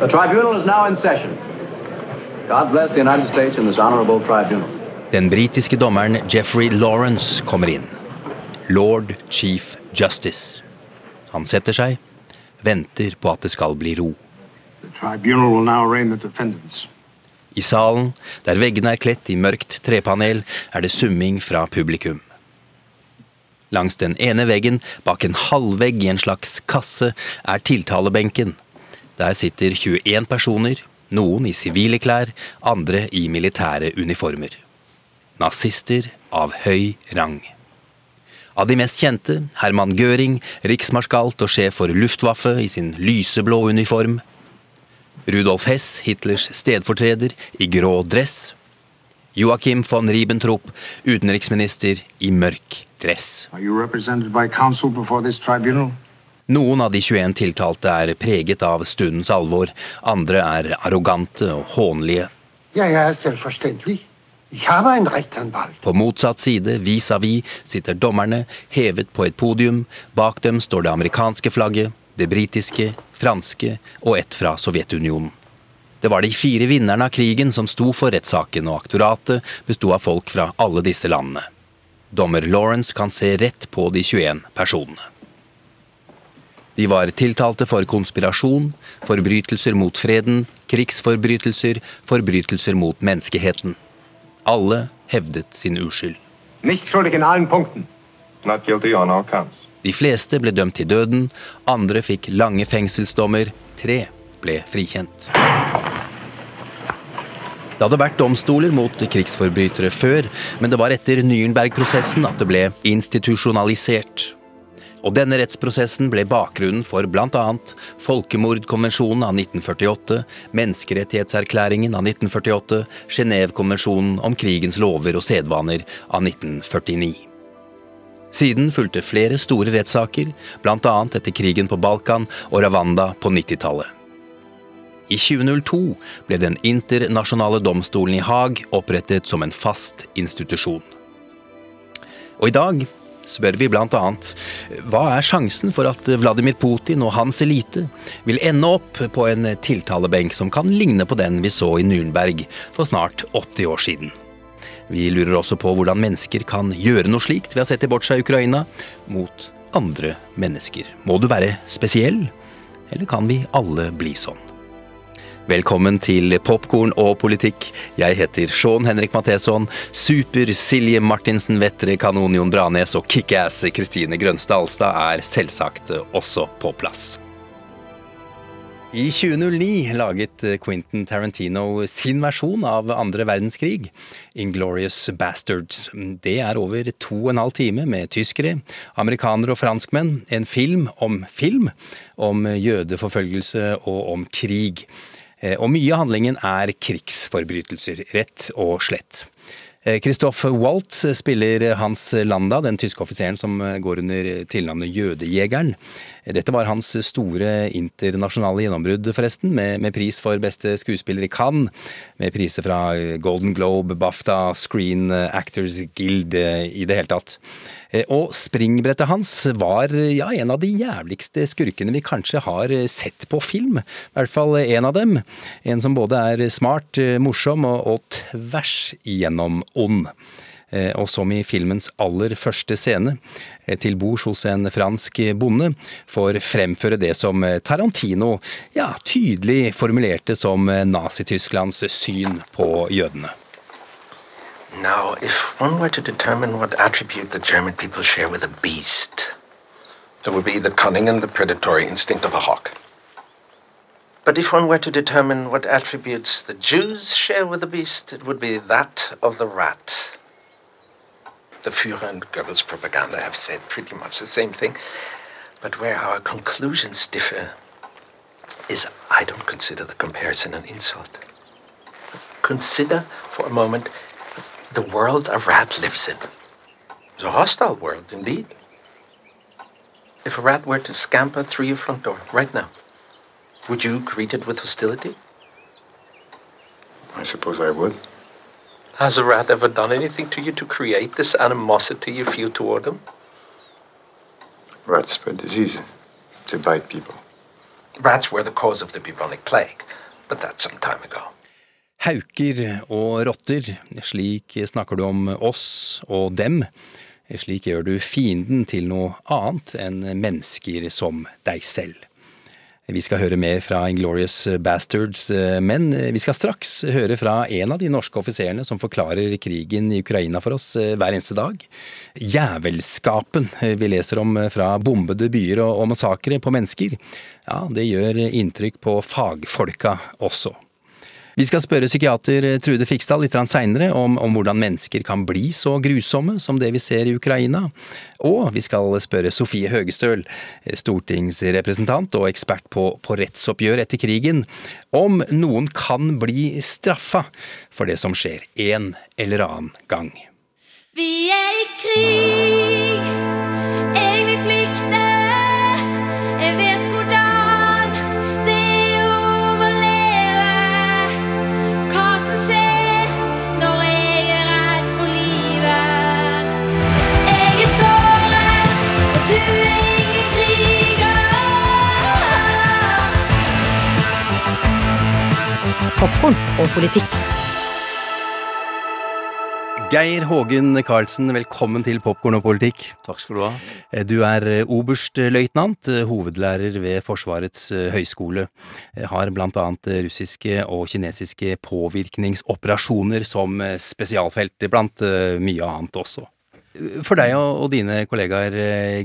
The tribunal is now in session. God bless the United States and this honorable tribunal. Den britiske dommeren Jeffrey Lawrence kommer inn. Lord Chief Justice. Han setter seg, venter på at det skal bli ro. The tribunal will now arraign the defendants. I salen, der veggene er kledt i mørkt trepanel, er det summing fra publikum. Langs den ene veggen, bak en halvvegg i en slags kasse, er tiltalebenken. Der sitter 21 personer, noen i sivile klær, andre i militære uniformer. Nazister av høy rang. Av de mest kjente, Herman Göring, riksmarskalt og sjef for Luftwaffe i sin lyseblå uniform. Rudolf Hess, Hitlers stedfortreder, i grå dress. Joachim von Ribbentrop, utenriksminister i mørk dress. Are you represented by counsel before this tribunal? Noen av de 21 tiltalte er preget av stundens alvor, andre er arrogante og hånlige. Ja, habe einen Rechtsanwalt. På motsatt side, vis-à-vis, sitter dommerne, hevet på et podium. Bak dem står det amerikanske flagget, det britiske, franske og ett fra Sovjetunionen. Det var de fire vinnerne av krigen som sto for rettssaken, og aktoratet besto av folk fra alle disse landene. Dommer Lawrence kan se rett på de 21 personene. De var tiltalte for konspirasjon, forbrytelser mot freden, krigsforbrytelser, forbrytelser mot menneskeheten. Alle hevdet sin uskyld. De fleste ble dømt til døden, andre fikk lange fengselsdommer, tre ble frikjent. Det hadde vært domstoler mot krigsforbrytere før, men det var etter Nürnberg-prosessen at det ble institusjonalisert. Og denne rettsprosessen ble bakgrunnen for bl.a. Folkemordkonvensjonen av 1948, Menneskerettighetserklæringen av 1948, Genévekonvensjonen om krigens lover og sedvaner av 1949. Siden fulgte flere store rettssaker, bl.a. etter krigen på Balkan og Rwanda på 90-tallet. I 2002 ble Den internasjonale domstolen i Haag opprettet som en fast institusjon. Og i dag spør vi annet hva er sjansen for at Vladimir Putin og hans elite vil ende opp på en tiltalebenk som kan ligne på den vi så i Nürnberg for snart 80 år siden. Vi lurer også på hvordan mennesker kan gjøre noe slikt ved å sette bort seg Ukraina mot andre mennesker. Må du være spesiell, eller kan vi alle bli sånn? Velkommen til Popkorn og politikk. Jeg heter Sean Henrik Matheson. Super Silje Martinsen Vettre, Kanon Jon Branes og kickass Kristine Grønstad Alstad er selvsagt også på plass. I 2009 laget Quentin Tarantino sin versjon av andre verdenskrig, Inglorious Bastards. Det er over to og en halv time med tyskere, amerikanere og franskmenn. En film om film, om jødeforfølgelse og om krig. Og mye av handlingen er krigsforbrytelser, rett og slett. Christoph Waltz spiller Hans Landa, den tyske offiseren som går under tilnavnet Jødejegeren. Dette var hans store internasjonale gjennombrudd, forresten, med, med, pris for beste skuespiller i Cannes, med priser fra Golden Globe, BAFTA, Screen Actors Guild, i det hele tatt. Og springbrettet hans var ja, en av de jævligste skurkene vi kanskje har sett på film. I hvert fall en av dem. En som både er smart, morsom og, og tvers igjennom ond. Og som i filmens aller første scene, til bords hos en fransk bonde, får fremføre det som Tarantino ja, tydelig formulerte som Nazi-Tysklands syn på jødene. Now, if one were to determine what attribute the German people share with a beast, it would be the cunning and the predatory instinct of a hawk. But if one were to determine what attributes the Jews share with the beast, it would be that of the rat. The Führer and Goebbels propaganda have said pretty much the same thing, but where our conclusions differ is I don't consider the comparison an insult. Consider for a moment the world a rat lives in. It's a hostile world indeed. If a rat were to scamper through your front door right now, would you greet it with hostility? I suppose I would. Has a rat ever done anything to you to create this animosity you feel toward him? Rats spread disease to bite people. Rats were the cause of the bubonic plague, but that's some time ago. Hauker og rotter, slik snakker du om oss og dem. Slik gjør du fienden til noe annet enn mennesker som deg selv. Vi skal høre mer fra Inglorious Bastards, men vi skal straks høre fra en av de norske offiserene som forklarer krigen i Ukraina for oss hver eneste dag. Jævelskapen vi leser om fra bombede byer og massakre på mennesker, ja, det gjør inntrykk på fagfolka også. Vi skal spørre psykiater Trude Fikstad litt seinere om, om, hvordan mennesker kan bli så grusomme som det vi ser i Ukraina. Og vi skal spørre Sofie Høgestøl, stortingsrepresentant og ekspert på, på rettsoppgjør etter krigen, om noen kan bli straffa for det som skjer en eller annen gang. Vi er i krig, jeg vil flykte. Popkorn og politikk. Geir Hågen Karlsen, velkommen til Popkorn og politikk. Takk skal du ha. Du er oberstløytnant, hovedlærer ved Forsvarets høgskole. Har blant annet russiske og kinesiske påvirkningsoperasjoner som spesialfelt, blant mye annet også. For deg og dine kollegaer,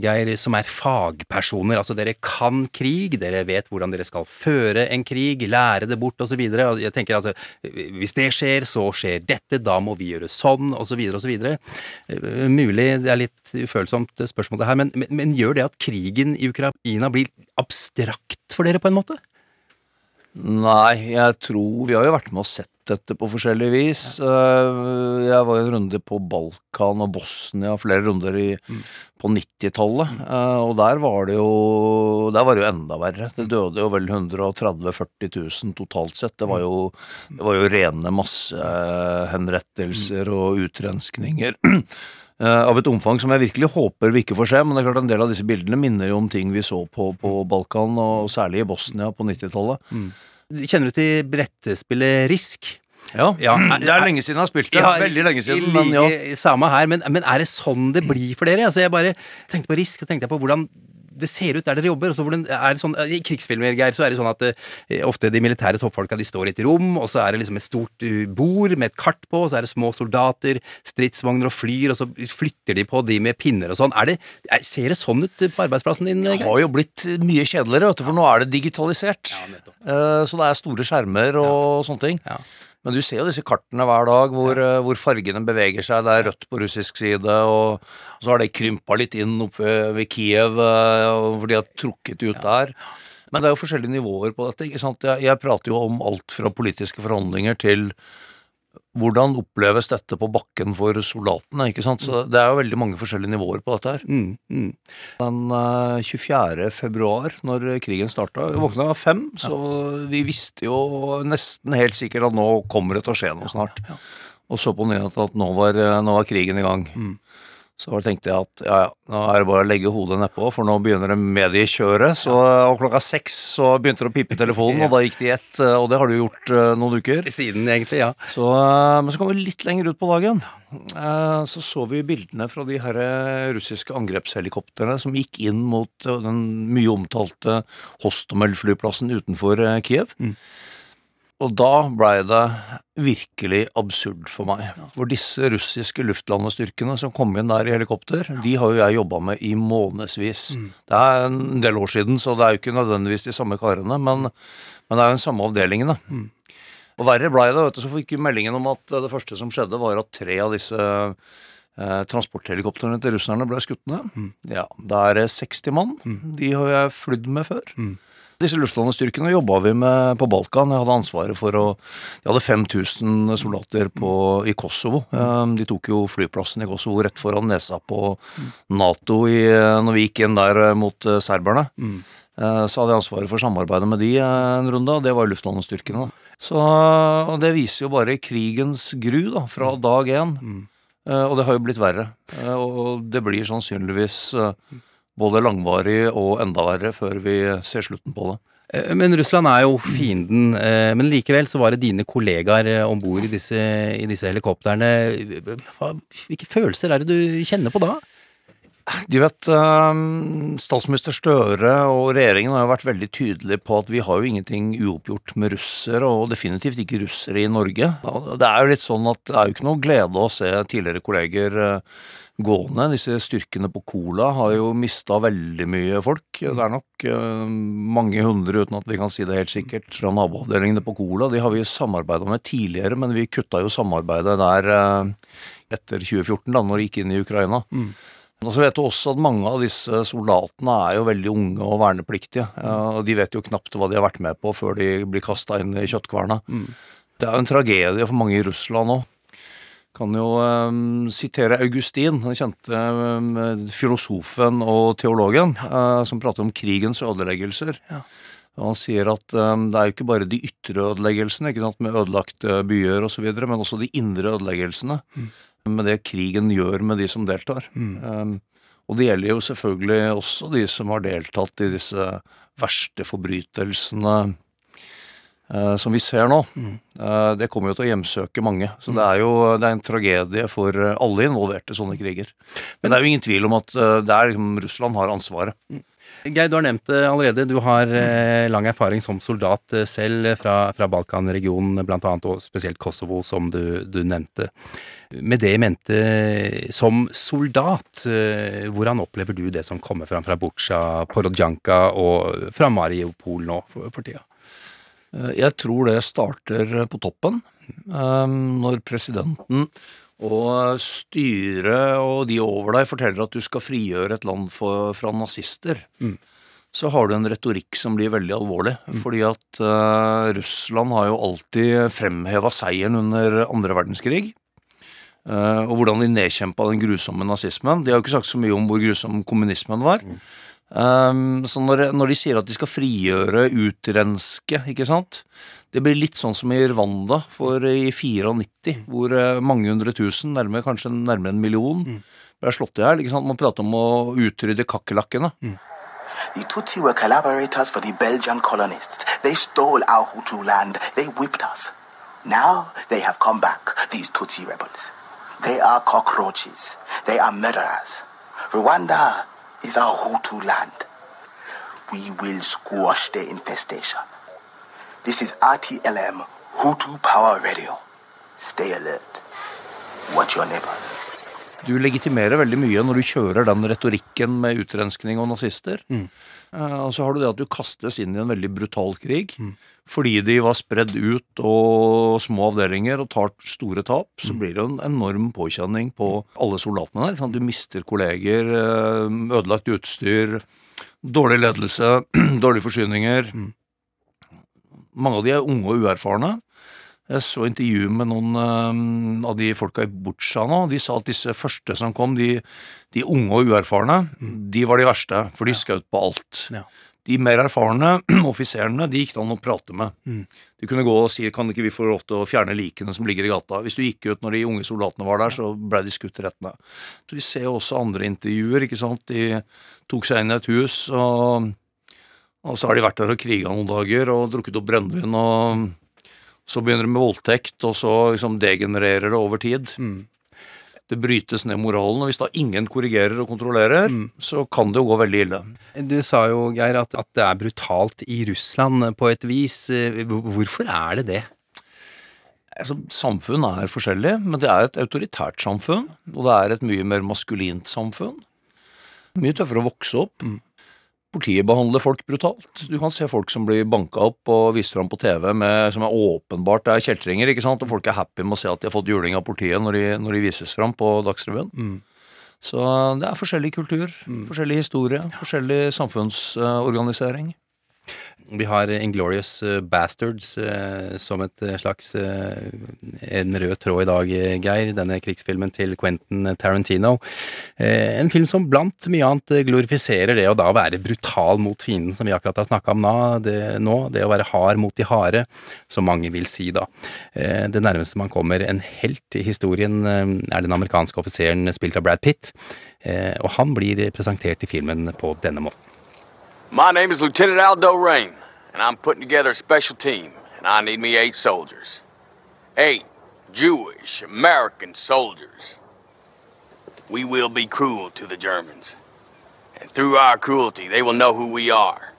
Geir, som er fagpersoner, altså dere kan krig, dere vet hvordan dere skal føre en krig, lære det bort osv. Jeg tenker altså, hvis det skjer, så skjer dette, da må vi gjøre sånn, osv., osv. Mulig det er litt ufølsomt spørsmål det her, men, men, men gjør det at krigen i Ukraina blir abstrakt for dere på en måte? Nei, jeg tror Vi har jo vært med og sett dette på forskjellig vis. Eh, Jeg var jo en runde på Balkan og Bosnia, flere runder i, på 90-tallet. eh, Og der var det jo Der var det jo enda verre. Det døde jo vel 130 000-40 000 totalt sett. Det var jo, det var jo rene massehenrettelser og utrenskninger. eh, Av et omfang som jeg virkelig håper vi ikke får se, men det er klart en del av disse bildene minner jo om ting vi så på, på Balkan, og særlig i Bosnia på 90-tallet. Kjenner du til brettespillet Risk? Ja, Ja, det er lenge siden jeg har spilt det. Ja, Veldig lenge siden, Like, men ja. Samme her, men, men er det sånn det blir for dere? Altså, jeg bare tenkte på risk, så tenkte jeg på hvordan det ser ut der dere jobber. og så er det sånn, I krigsfilmer Geir, så er det sånn at eh, ofte de militære toppfolka de står i et rom, og så er det liksom et stort eh, bord med et kart på, og så er det små soldater, stridsvogner og flyr, og så flytter de på de med pinner og sånn. Er det, er, ser det sånn ut på arbeidsplassen din? Geir? Det har jo blitt mye kjedeligere, vet du, for nå er det digitalisert. Ja, Så det er store skjermer og sånne ting. Ja. Men du ser jo disse kartene hver dag hvor, eh, hvor fargene beveger seg. Det er rødt på russisk side, og så har det krympa litt inn oppe ved, Kiev, eh, hvor de har trukket ut der. Men det er jo forskjellige nivåer på dette. ikke sant? Jeg, jeg prater jo om alt fra politiske forhandlinger til hvordan oppleves dette på bakken for soldatene. ikke sant? Så Det er jo veldig mange forskjellige nivåer på dette her. Mm, mm. Den uh, 24. februar, når krigen starta, vi våkna fem, så vi visste jo nesten helt sikkert at nå kommer det til å skje noe snart. Og så på nyhetene at nå var, eh, nå var krigen i gang. Så tenkte jeg at ja, ja, nå er det bare å legge hodet nedpå, for nå begynner det mediekjøret. Så, og klokka seks så begynte det å pipe i telefonen, og da gikk det i ett. eh, Og det har du gjort eh, noen uker. Siden, egentlig, ja. Så, eh, men så kom vi litt lenger ut på dagen. Så så vi bildene fra de her russiske angrepshelikoptrene som gikk inn mot den mye omtalte Hostomel-flyplassen utenfor Kiev. Og da blei det virkelig absurd for meg. For disse russiske luftlandestyrkene som kom inn der i helikopter, de har jo jeg jobba med i månedsvis. Det er en del år siden, så det er jo ikke nødvendigvis de samme karene, men, men det er jo den samme avdelingene. Og verre blei det, vet du, så fikk vi meldingen om at det første som skjedde, var at tre av disse eh, transporthelikoptrene til russerne ble skutt ned. Ja, det er eh, 60 mann. De har jeg flydd med før. Disse luftlandestyrkene jobba vi med på Balkan. Jeg hadde ansvaret for å De hadde 5000 soldater på, i Kosovo. Eh, De tok jo flyplassen i Kosovo rett foran nesa på Nato i, når vi gikk inn der eh, mot eh, serberne. Eh, Så hadde jeg ansvaret for samarbeidet med de eh, en runde, og det var luftlandestyrkene. Så, og det viser jo bare krigens gru da, fra dag én. Eh, Og det har jo blitt verre. Eh, Og det blir sannsynligvis eh, både langvarig og enda verre før vi ser slutten på det. Eh, Men Russland er jo fienden. eh, Men likevel så var det dine kollegaer om bord i, i disse helikoptrene. Hvilke følelser er det du kjenner på da? Du vet, eh, statsminister Støre og regjeringen har jo vært veldig tydelige på at vi har jo ingenting uoppgjort med russere, og definitivt ikke russere i Norge. Det er jo litt sånn at det er jo ikke noe glede å se tidligere kolleger eh, gående. Disse styrkene på Cola har jo mista veldig mye folk. Det er nok eh, mange hundre, uten at vi kan si det helt sikkert, fra naboavdelingene på Cola. De har vi samarbeida med tidligere, men vi kutta jo samarbeidet der eh, etter 2014, da når de gikk inn i Ukraina. Og så vet du også at mange av disse soldatene er jo veldig unge og vernepliktige. Og de vet jo knapt hva de har vært med på før de blir kasta inn i kjøttkverna. Det er jo en tragedie for mange i Russland òg. Kan jo um, sitere Augustin, den kjente um, filosofen og teologen, uh, som prater om krigens ødeleggelser. Og han sier at um, det er jo ikke bare de ytre ødeleggelsene ikke sant, med ødelagte byer osv., men også de indre ødeleggelsene med det krigen gjør med de som deltar. Um, og det gjelder jo selvfølgelig også de som har deltatt i disse verste forbrytelsene eh, som vi ser nå. Eh, det kommer jo til å hjemsøke mange. Så det er jo det er en tragedie for eh, alle involverte sånne kriger. Men det er jo ingen tvil om at uh, det er liksom Russland har ansvaret. Geir, du har nevnt det allerede. Du har lang erfaring som soldat selv fra, fra Balkanregionen, blant annet, og spesielt Kosovo, som du, du nevnte. Med det i mente, som soldat, hvordan opplever du det som kommer fram fra Butsja, Porodjanka og fra Mariupol nå for, for tida? Eh, Jeg tror det starter på toppen, eh, når presidenten og styret og de over deg forteller at du skal frigjøre et land for, fra nazister. Så har du en retorikk som blir veldig alvorlig. Fordi at uh, Russland har jo alltid fremheva seieren under andre verdenskrig. Uh, og hvordan de nedkjempa den grusomme nazismen. De har jo ikke sagt så mye om hvor grusom kommunismen var. Um, så når, når de sier at de skal frigjøre, utrenske, ikke sant Det blir litt sånn som i Rwanda for i 94, hvor eh, mange hundre tusen, nærmere, kanskje nærmere en million, ble slått i hjel. Man prater om å utrydde kakerlakkene. The Tutsi were collaborators for the Belgian colonists. They stole our Hutu land. They whipped us. Now they have come back, these Tutsi rebels. They are cockroaches. They are murderers. Rwanda is our Hutu land. We will squash their infestation. This is RTLM, Hutu Power Radio. Stay alert. Watch your neighbors. Du legitimerer veldig mye når du kjører den retorikken med utrenskning og nazister. Mm. Og så har du det at du kastes inn i en veldig brutal krig. Fordi de var spredd ut og små avdelinger og tar store tap, så blir det en enorm påkjenning på alle soldatene der. Du mister kolleger, eh, ødelagt utstyr, dårlig ledelse, dårlige forsyninger. Mange av de er unge og uerfarne. Jeg så intervju med noen eh, av de folka i Butsja nå. De sa at disse første som kom, de, de unge og uerfarne, de var de verste, for de skjøt på alt. Ja. De mer erfarne offiserene, de gikk det an å prate med. De kunne gå og si kan ikke vi få lov til å fjerne likene som ligger i gata. Hvis du gikk ut når de unge soldatene var der, så ble de skutt rett ned. Så vi ser jo også andre intervjuer, ikke sant. De tok seg inn i et hus, og, og så har de vært der og kriga noen dager og drukket opp brennevin og så begynner det med voldtekt, og så liksom degenererer det over tid. Det brytes ned moralen, og hvis da ingen korrigerer og kontrollerer, så kan det jo gå veldig ille. Du sa jo, Geir, at, at det er brutalt i Russland på et vis. Eh, Hvorfor er det det? Altså, samfunn er forskjellig, men det er et autoritært samfunn, og det er et mye mer maskulint samfunn. Mye tøffere å vokse opp. Politiet behandler folk brutalt. Du kan se folk som blir banka opp og vist fram på TV med, som er åpenbart er kjeltringer, ikke sant, og folk er happy med å se at de har fått juling av politiet når de, når de vises fram på Dagsrevyen. Så det er forskjellig kultur, forskjellig historie, forskjellig samfunnsorganisering. Vi har Inglorious Bastards eh, som et slags eh, en rød tråd i dag, eh, Geir. Denne krigsfilmen til Quentin Tarantino. Eh, en film som blant mye annet glorifiserer det å da være brutal mot fienden, som vi akkurat har snakka om nå det, å være hard mot de harde, som mange vil si da. Eh, det nærmeste man kommer en helt i historien, eh, er den amerikanske offiseren spilt av Brad Pitt. Eh, og han blir presentert i filmen på denne måten. My name is Lieutenant Aldo Rain, and I'm putting together a special team, and I need me eight soldiers. Eight Jewish American soldiers. We will be cruel to the Germans. And through our cruelty, they will know who we are.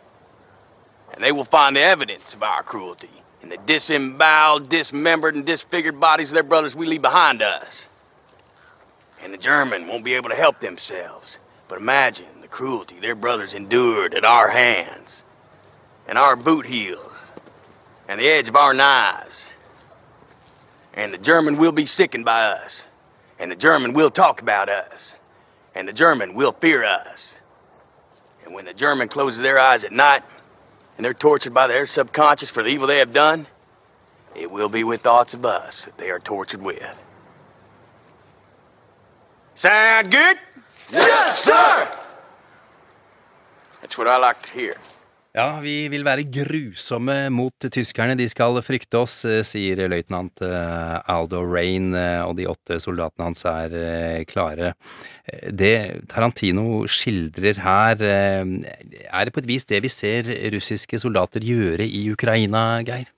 And they will find the evidence of our cruelty in the disemboweled, dismembered, and disfigured bodies of their brothers we leave behind us. And the German won't be able to help themselves. But imagine the cruelty their brothers endured at our hands, and our boot heels, and the edge of our knives. And the German will be sickened by us, and the German will talk about us, and the German will fear us. And when the German closes their eyes at night, and they're tortured by their subconscious for the evil they have done, it will be with thoughts of us that they are tortured with. Sound good? Yes, sir! That's what I like to hear. Ja, vi vil være grusomme mot tyskerne, de skal frykte oss, eh, sier løytnant eh, Aldo Rain, eh, og de åtte soldatene hans er klare. Det Tarantino skildrer her, er på et vis det vi ser russiske soldater gjøre i Ukraina, Geir?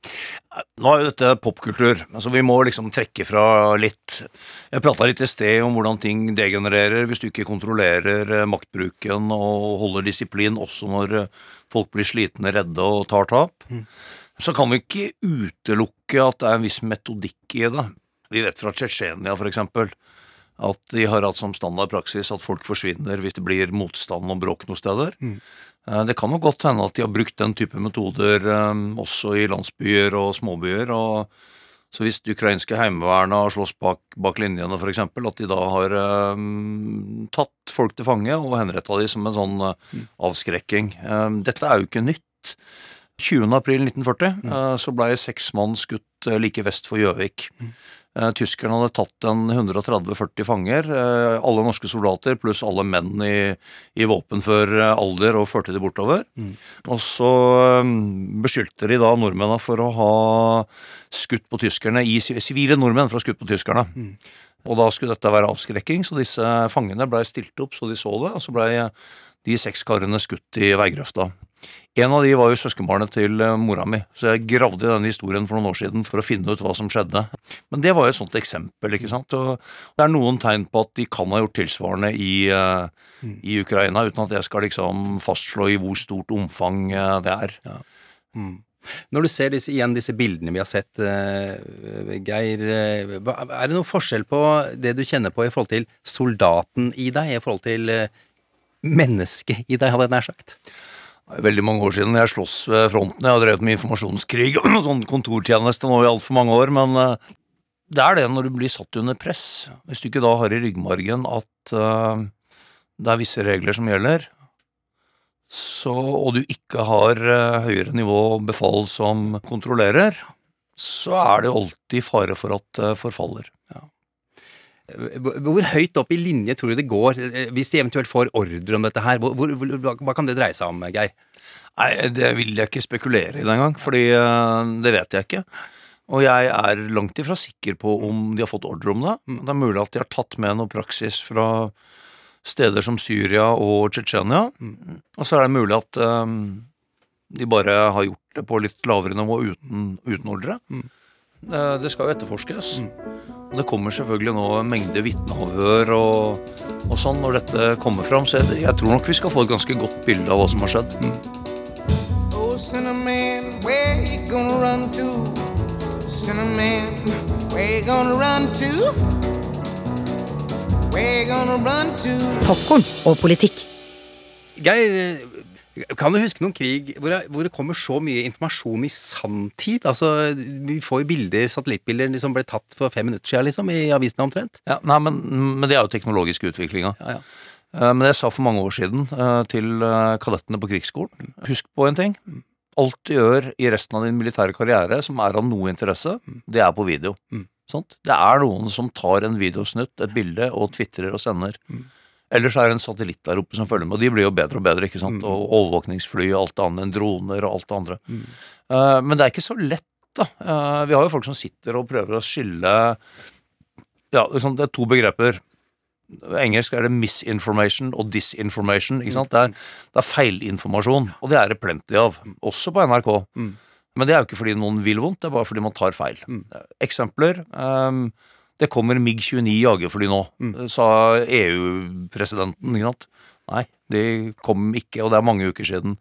Nå er jo dette popkultur, så vi må liksom trekke fra litt. Jeg prata litt i sted om hvordan ting degenererer hvis du ikke kontrollerer maktbruken og holder disiplin også når folk blir slitne, redde og tar tap. Så kan vi ikke utelukke at det er en viss metodikk i det. Vi vet fra Tsjetsjenia eksempel at de har hatt som standard praksis at folk forsvinner hvis det blir motstand og bråk noen steder. Mm. Det kan jo godt hende at de har brukt den type metoder eh, også i landsbyer og småbyer. og så hvis det ukrainske heimevernet har slåss bak, bak linjene, f.eks., at de da har eh, tatt folk til fange og henretta de som en sånn eh, avskrekking. Eh, dette er jo ikke nytt. 20. april 1940 eh, så blei seks mann skutt eh, like vest for Gjøvik. Eh, Tyskerne hadde tatt en 130-40 fanger, eh, alle norske soldater pluss alle menn i, i våpenfør eh, alder, og førte de bortover. Og så eh, beskyldte de da nordmennene for å ha skutt på tyskerne, i sivile nordmenn for å ha skutt på tyskerne. Og da skulle dette være avskrekking, så disse fangene blei stilt opp så de så det, og så blei de seks karene skutt i veigrøfta. En av de var jo søskenbarnet til eh, mora mi, så jeg gravde i denne historien for noen år siden for å finne ut hva som skjedde. Men det var jo et sånt eksempel, ikke sant. Og det er noen tegn på at de kan ha gjort tilsvarende i, eh, i Ukraina, uten at jeg skal liksom fastslå i hvor stort omfang eh, det er. Mm. Når du ser disse, igjen disse bildene vi har sett, Geir, er det noen forskjell på det du kjenner på i forhold til soldaten i deg, i forhold til mennesket i deg, hadde jeg nær sagt? Veldig mange år siden jeg sloss ved fronten. Jeg har drevet med informasjonskrig og sånn kontortjeneste nå i altfor mange år, men eh, det er det når du blir satt under press. Hvis du ikke da har i ryggmargen at uh, det er visse regler som gjelder, så, og du ikke har uh, høyere nivå befal som kontrollerer, så er det alltid fare for at det forfaller. Hvor høyt opp i linje tror du det går, eh, hvis de eventuelt får ordre om dette her? Hvor, hvor, hva- kan det dreie seg om, Geir? Nei, det vil jeg ikke spekulere i den gang, fordi eh, det vet jeg ikke. Og jeg er langt ifra sikker på om de har fått ordre om det. Det er mulig at de har tatt med noe praksis fra steder som Syria og Tsjetsjenia. Og så er det mulig at um, de bare har gjort det på litt lavere nivå uten, uten ordre. Det, det skal jo etterforskes. Og det kommer selvfølgelig nå en mengde vitneavhør og, og sånn når dette kommer fram, så jeg, jeg tror nok vi skal få et ganske godt bilde av hva som har skjedd. Oh, Cinnamon, where you gonna run to? Cinnamon, where you gonna run to? Where you gonna run to? Popkorn og politikk. Geir, kan du huske noen krig hvor det, hvor det kommer så mye informasjon i sanntid? Altså, vi får jo bilder, satellittbilder som ble tatt for fem minutter siden, liksom, i avisene omtrent. Ja, nei, men, men det er jo teknologisk utviklinga. Ja, ja. Eh, Men jeg sa for mange år siden eh, til eh, kadettene på krigsskolen Husk på en ting. alt du gjør i resten av din militære karriere som er av noe interesse, det er på video. Sant? Det er noen som tar en videosnutt, et bilde, og tvitrer og sender. Ellers er det en satellitt der oppe som følger med, og de blir jo bedre og bedre. ikke sant? Og overvåkningsfly og alt det andre, droner og alt det andre. Eh, men det er ikke så lett, da. Uh, vi har jo folk som sitter og prøver å skille Ja, liksom, det er to begreper. Engelsk er det misinformation og disinformation. ikke sant? Det er, det er feilinformasjon, og det er det plenty av, også på NRK. Men det er jo ikke fordi noen vil vondt, det er bare fordi man tar feil. Eksempler. ehm, det kommer MiG-29 jagerfly nå, sa EU-presidenten. ikke sant? Nei, de kom ikke, og det er mange uker siden.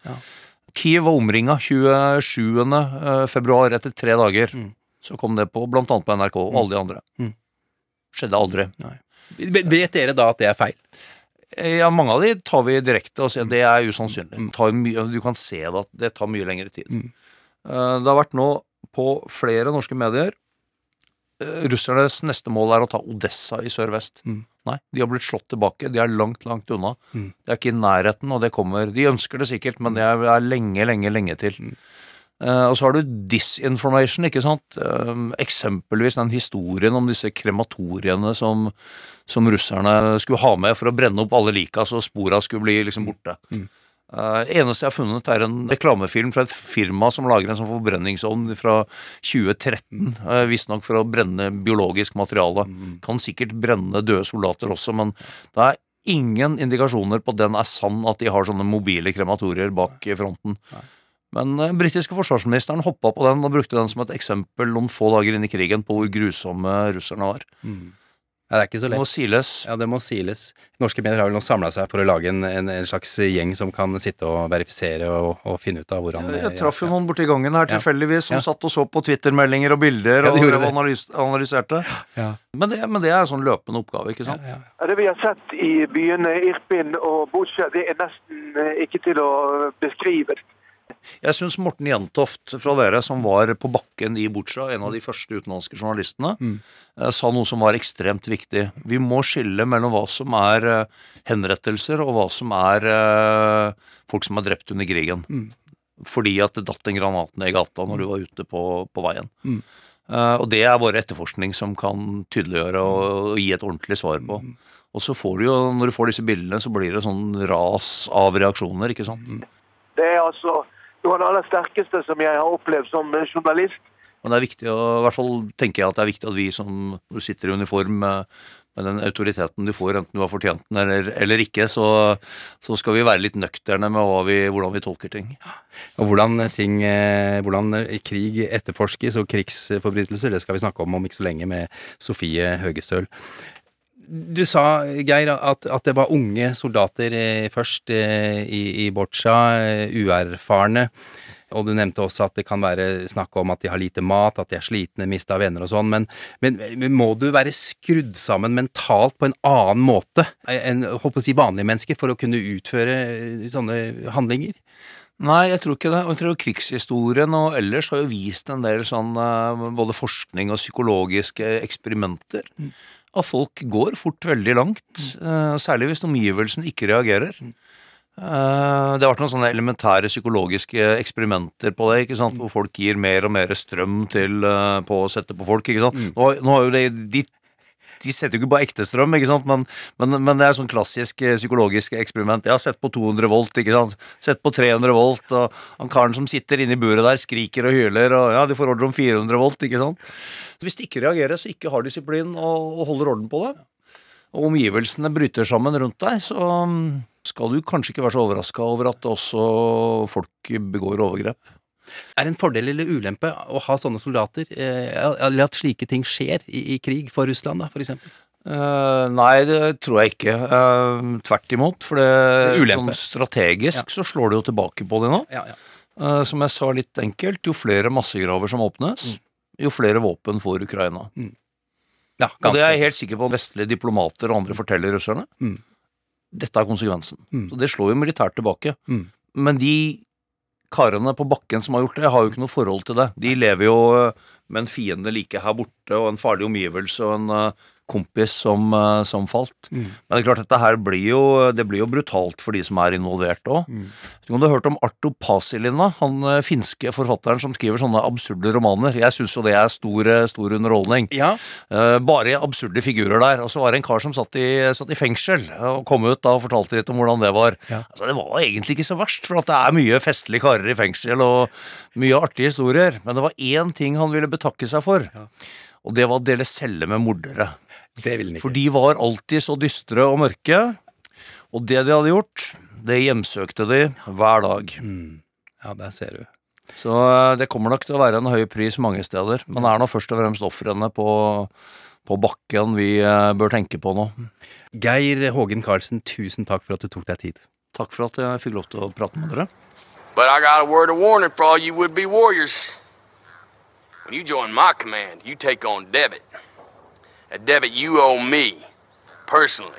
Kiev var omringa 27. eh, februar, etter tre dager. Så kom det på blant annet på NRK og alle de andre. Mm. Skjedde aldri. Vet dere da at det er feil? Ja, mange av de tar vi direkte og sier at det er usannsynlig. Tar mye, du kan se det at det tar mye lengre tid. Eh, Det har vært nå på flere norske medier eh, Russernes neste mål er å ta Odessa i sør-vest. Nei, de har blitt slått tilbake. De er langt, langt unna. Mm. Det er ikke i nærheten, og det kommer De ønsker det sikkert, men det er, er lenge, lenge, lenge til. Eh, og så har du disinformation, ikke sant. Uh, eksempelvis den historien om disse krematoriene som, som russerne skulle ha med for å brenne opp alle lika, så spora skulle bli liksom borte. Uh, eneste jeg har funnet, er en reklamefilm fra et firma som lager en sånn forbrenningsovn fra 2013. Uh, Visstnok for å brenne biologisk materiale. Kan sikkert brenne døde soldater også, men det er ingen indikasjoner på at den er sann, at de har sånne mobile krematorier bak i fronten. Men den britiske forsvarsministeren hoppa på den og brukte den som et eksempel noen få dager inn i krigen på hvor grusomme russerne var. Ja, det er ikke så lett. Det må siles. Ja, det må siles. Norske medier har vel nå samla seg for å lage en, en, en slags gjeng som kan sitte og verifisere og, og finne ut av hvordan Jeg traff jo noen borti gangen her Ja. tilfeldigvis som Ja. satt og så på Twitter-meldinger og bilder Ja, de og drev analys analyserte. Ja. Men, det, men det er en sånn løpende oppgave, ikke sant? Ja, Det vi har sett i byene Irpin og Butsja, det er nesten eh, ikke til å beskrive. Jeg syns Morten Jentoft fra dere, som var på bakken i Butsja, en av de første utenlandske journalistene, mm. sa noe som var ekstremt viktig. Vi må skille mellom hva som er eh, henrettelser, og hva som er eh, folk som er drept under krigen. Fordi at det datt en granat ned i gata når du var ute på, på veien. Mm. Eh, og det er bare etterforskning som kan tydeliggjøre og, og gi et ordentlig svar på. Og så får du jo, når du får disse bildene, så blir det sånn ras av reaksjoner, ikke sant. Det er altså noe av det aller sterkeste som jeg har opplevd som eh, journalist. Men det er viktig, å, i hvert fall tenker jeg at det er viktig at vi som sitter i uniform med, med den autoriteten du får, enten du har fortjent den eller, eller ikke, så, så skal vi være litt nøkterne med hva vi, hvordan vi tolker ting. Og hvordan ting, eh, hvordan krig etterforskes og krigsforbrytelser, det skal vi snakke om om ikke så lenge med Sofie Høgestøl. Du sa, Geir, at, at det var unge soldater eh, først eh, i, i Botsja, eh, uerfarne. Og du nevnte også at det kan være snakk om at de har lite mat, at de er slitne, mista venner og sånn. Men, men, må du være skrudd sammen mentalt på en annen måte enn holdt på å si, vanlige mennesker for å kunne utføre sånne handlinger? Nei, jeg tror ikke det. Og Jeg tror krigshistorien og ellers har jo vist en del sånn både forskning og psykologiske eksperimenter. At folk går fort veldig langt, eh, særlig hvis omgivelsene ikke reagerer. Eh, Det har vært noen sånne elementære psykologiske eksperimenter på det, ikke sant? hvor folk gir mer og mer strøm til, eh, på å sette på folk. ikke sant? Nå, nå har jo det, de de setter jo ikke bare ekte strøm, ikke sant? Men, men, men det er sånn klassisk eh, psykologisk eksperiment. Jeg har sett på 200 volt, ikke sant? Sett på 300 volt, og han karen som sitter inne i buret der, skriker og hyler, og ja, de får ordre om 400 volt, ikke sant? Hvis de ikke reagerer, så ikke har disiplin og, og holder orden på det, og omgivelsene bryter sammen rundt deg, så mm, skal du kanskje ikke være så overraska over at også folk begår overgrep. Er det en fordel eller ulempe å ha sånne soldater, eh, eller at slike ting skjer i, i krig for Russland, da, for eksempel? Eh, nei, det tror jeg ikke. Uh, tvert imot. For det, Det sånn strategisk så slår det jo tilbake på det nå. Ja, ja. Uh, som jeg sa litt enkelt, jo flere massegraver som åpnes, jo flere våpen får Ukraina. Ja, Og det er jeg helt sikker på vestlige diplomater og andre forteller russerne. Mm. Dette er konsekvensen. Mm. Så det slår jo militært tilbake. Mm. Men de karene på bakken som har gjort det, har jo ikke noe forhold til det. De lever jo eh, med en fiende like her borte, og en farlig omgivelse, og en eh, kompis som, eh, som falt. Mm. Men det er klart dette her blir jo, det blir jo brutalt for de som er involvert òg. Mm. Du har hørt om Arto Pasilina, han eh, finske forfatteren som skriver sånne absurde romaner. Jeg syns jo det er stor, eh, stor underholdning. Eh, bare absurde figurer der. Og så var det en kar som satt i, satt i fengsel og kom ut da og fortalte litt om hvordan det var. Altså, det var egentlig ikke så verst, for at det er mye festlige karer i fengsel og mye artige historier. Men det var én ting han ville betakke seg for. Og det var å dele celle med mordere. Det ville ikke. For de var alltid så dystre og mørke. Og det de hadde gjort, det hjemsøkte de hver dag. Ja, der ser du. Så eh, det kommer nok til å være en høy pris mange steder. Men det er nå først og fremst ofrene på, på bakken vi eh, bør tenke på nå. Geir Hågen Karlsen, tusen takk for at du tok deg tid. Takk for at jeg fikk lov til å prate med dere. But I got a word of warning for all you would be warriors. When you join my command, you take on debit. A debit you owe me, personally.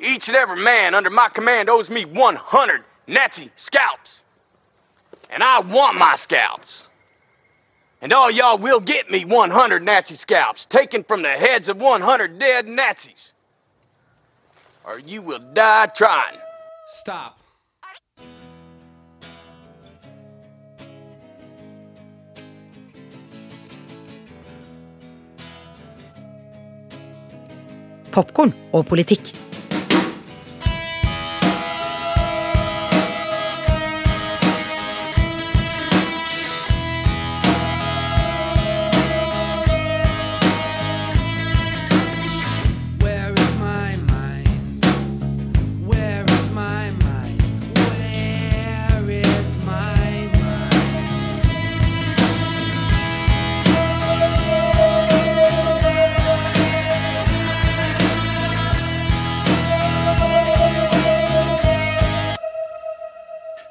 Each and every man under my command owes me 100 Nazi scalps. And I want my scalps. And all y'all will get me 100 Nazi scalps, taken from the heads of 100 dead Nazis. Or you will die trying. Stop. Popkorn og politikk.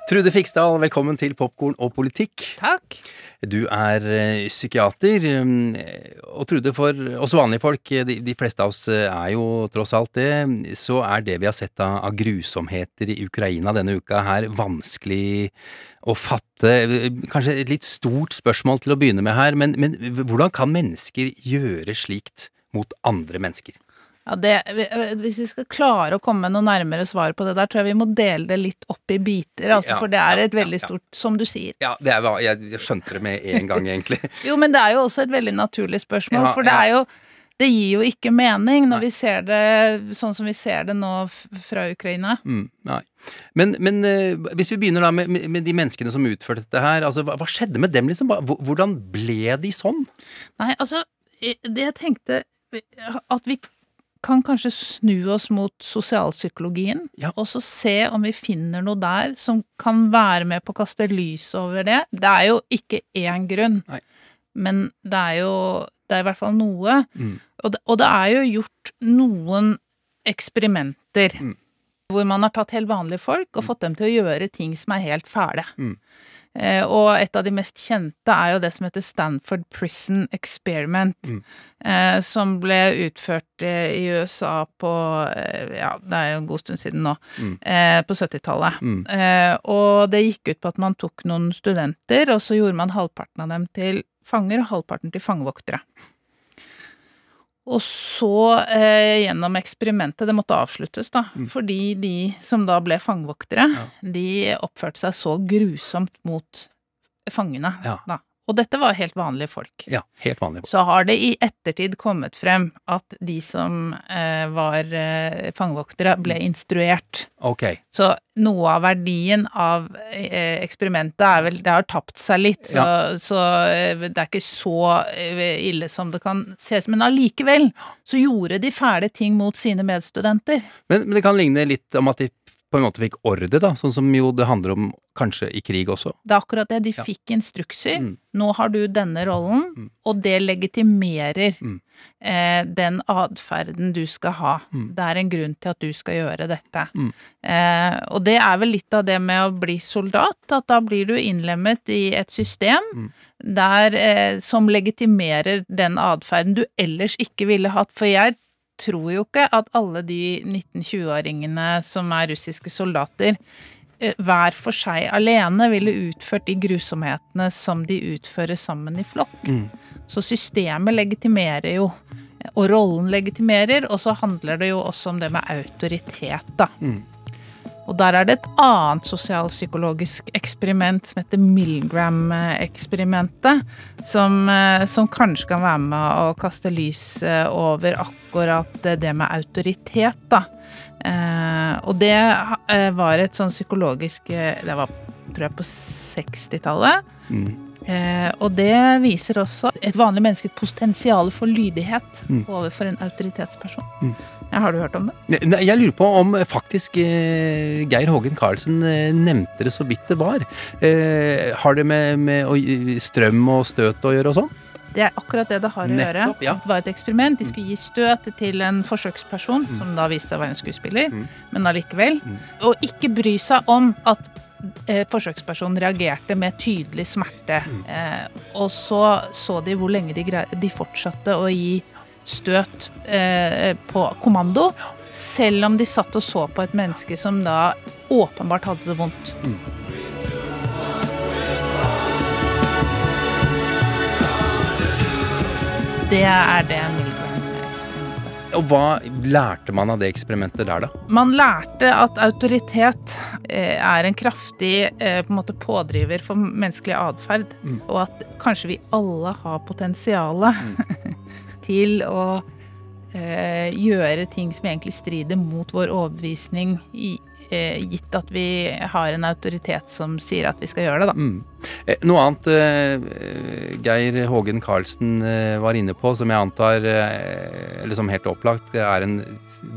Trude Fiksdal, velkommen til Popkorn og politikk. Takk. Du er eh, psykiater, mm, og Trude, for oss vanlige folk, de, de fleste av oss eh, er jo tross alt det, så er det vi har sett av, av grusomheter i Ukraina denne uka her, vanskelig å fatte. Kanskje et litt stort spørsmål til å begynne med her, men, men hvordan kan mennesker gjøre slikt mot andre mennesker? Ja, det, hvis vi skal klare å komme noe nærmere svar på det der, tror jeg vi må dele det litt opp i biter. Altså, Ja, for det er ja, et veldig stort Som du sier. Ja, det er, jeg, jeg skjønte det med en gang, egentlig. Jo, men det er jo også et veldig naturlig spørsmål, Ja, for det ja. er jo det gir jo ikke mening når vi ser det sånn som vi ser det nå fra Ukraina. Mm, nei. Men, men uh, hvis vi begynner da med, med, med de menneskene som utførte dette her, altså hva, hva skjedde med dem, liksom? Hvordan ble de sånn? Nei, altså, det jeg tenkte At vi kan kanskje snu oss mot sosialpsykologien, og så se om vi finner noe der som kan være med på å kaste lys over det. Det er jo ikke én grunn, men det er jo Det er i hvert fall noe. Og, det, og det er jo gjort noen eksperimenter hvor man har tatt helt vanlige folk og fått dem til å gjøre ting som er helt fæle. Eh, og et av de mest kjente er jo det som heter Stanford Prison Experiment. mm. som ble utført eh, i USA på eh, Ja, det er jo en god stund siden nå. Mm. Eh, på 70-tallet. Mm. Eh, og det gikk ut på at man tok noen studenter, og så gjorde man halvparten av dem til fanger og halvparten til fangevoktere. Og så, eh, gjennom eksperimentet, det måtte avsluttes, da, fordi de som da ble fangevoktere, de oppførte seg så grusomt mot fangene, Ja. da. Og dette var helt vanlige folk. Ja, helt vanlige folk. Så har det i ettertid kommet frem at de som eh, var eh, fangevoktere, ble instruert. Ok. Så noe av verdien av eh, eksperimentet er vel Det har tapt seg litt, så, Ja. så eh, det er ikke så eh, ille som det kan ses. Men allikevel så gjorde de fæle ting mot sine medstudenter. Men, men det kan ligne litt om at de på en måte fikk ordre, da, sånn som jo det handler om kanskje i krig også. Det er akkurat det. De Ja. fikk instrukser. Nå har du denne rollen, og det legitimerer eh, den atferden du skal ha. Det er en grunn til at du skal gjøre dette. Eh, og det er vel litt av det med å bli soldat, at da blir du innlemmet i et system der, eh, som legitimerer den atferden du ellers ikke ville hatt. For jeg tror jo ikke at alle de 19-20-åringene som er russiske soldater, eh, hver for seg alene ville utført de grusomhetene som de utfører sammen i flokk. Så systemet legitimerer jo og rollen legitimerer, og så handler det jo også om det med autoritet, da. Mm. Og der er det et annet sosialpsykologisk eksperiment som heter Milgram-eksperimentet, som, eh, som kanskje kan være med å kaste lys eh, over akkurat det med autoritet, da. Eh, og det eh, var et sånn psykologisk eh, Det var, tror jeg, på 60-tallet. Mm. Eh, og det viser også et vanlig menneskes potensial for lydighet Mm. overfor en autoritetsperson. Mm. Har du hørt om det? Ne- ne- Jeg lurer på om eh, faktisk eh, Geir Hågen Karlsen eh, nevnte det så vidt det var. Eh, har det med, med å, strøm og støt å gjøre og sånn? Det er akkurat det det har å gjøre. Ja. Det var et eksperiment. De skulle gi støt til en forsøksperson, Mm. som da viste seg å være en skuespiller, men allikevel. Og ikke bry seg om at eh, forsøkspersonen reagerte med tydelig smerte. Mm. Eh, og så så de hvor lenge de, de fortsatte å gi støt eh, på kommando, selv om de satt og så på et menneske som da åpenbart hadde det vondt. Det er det Milgram-eksperimentet. Og hva lærte man av det eksperimentet der, da? Man lærte at autoritet eh, er en kraftig eh, på en måte pådriver for menneskelig atferd, Mm. og at kanskje vi alle har potensialet til å eh, gjøre ting som egentlig strider mot vår overbevisning, i, eh, gitt at vi har en autoritet som sier at vi skal gjøre det, da. Mm. Eh, Noe annet eh, Geir Hågen Karlsen eh, var inne på, som jeg antar, eh, eller som helt opplagt er en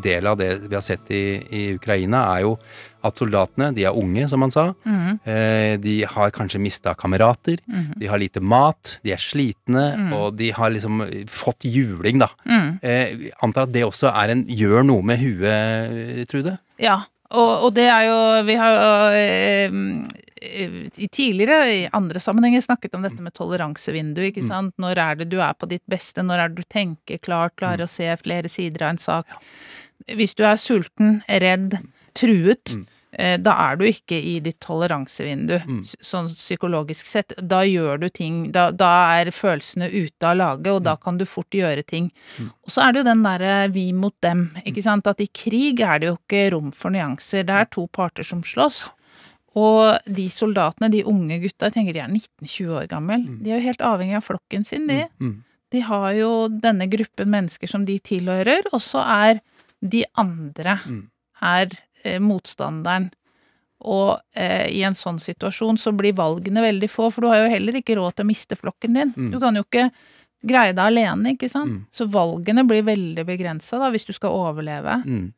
del av det vi har sett i, i Ukraina, er jo at soldatene, de er unge, som han sa. Mm. Eh, De har kanskje mista kamerater. Mm. De har lite mat, de er slitne, Mm. og de har liksom fått juling, da. Mhm. Eh, antar at det også er en gjør noe med huet, Trude? Ja, og, og det er jo Vi har jo eh, i tidligere, i andre sammenhenger, snakket om dette med toleransevindu. ikke sant? Når er det du er på ditt beste? Når er det du tenker klart, klarer å se flere sider av en sak? Hvis du er sulten, redd, truet, mm. da er du ikke i ditt toleransevindu, mm. sånn psykologisk sett. Da gjør du ting Da, da er følelsene ute av lage, og da kan du fort gjøre ting. Og så er det jo den derre vi mot dem, ikke sant. At i krig er det jo ikke rom for nyanser. Det er to parter som slåss. Og de soldatene, de unge gutta, jeg tenker de er 19-20 år gammel, de er jo helt avhengig av flokken sin, de. Mm. De har jo denne gruppen mennesker som de tilhører, og så er de andre er eh, motstanderen. Og eh, i en sånn situasjon så blir valgene veldig få, for du har jo heller ikke råd til å miste flokken din. Mm. Du kan jo ikke greie deg alene, ikke sant. Så valgene blir veldig begrensa da, hvis du skal overleve. Mm.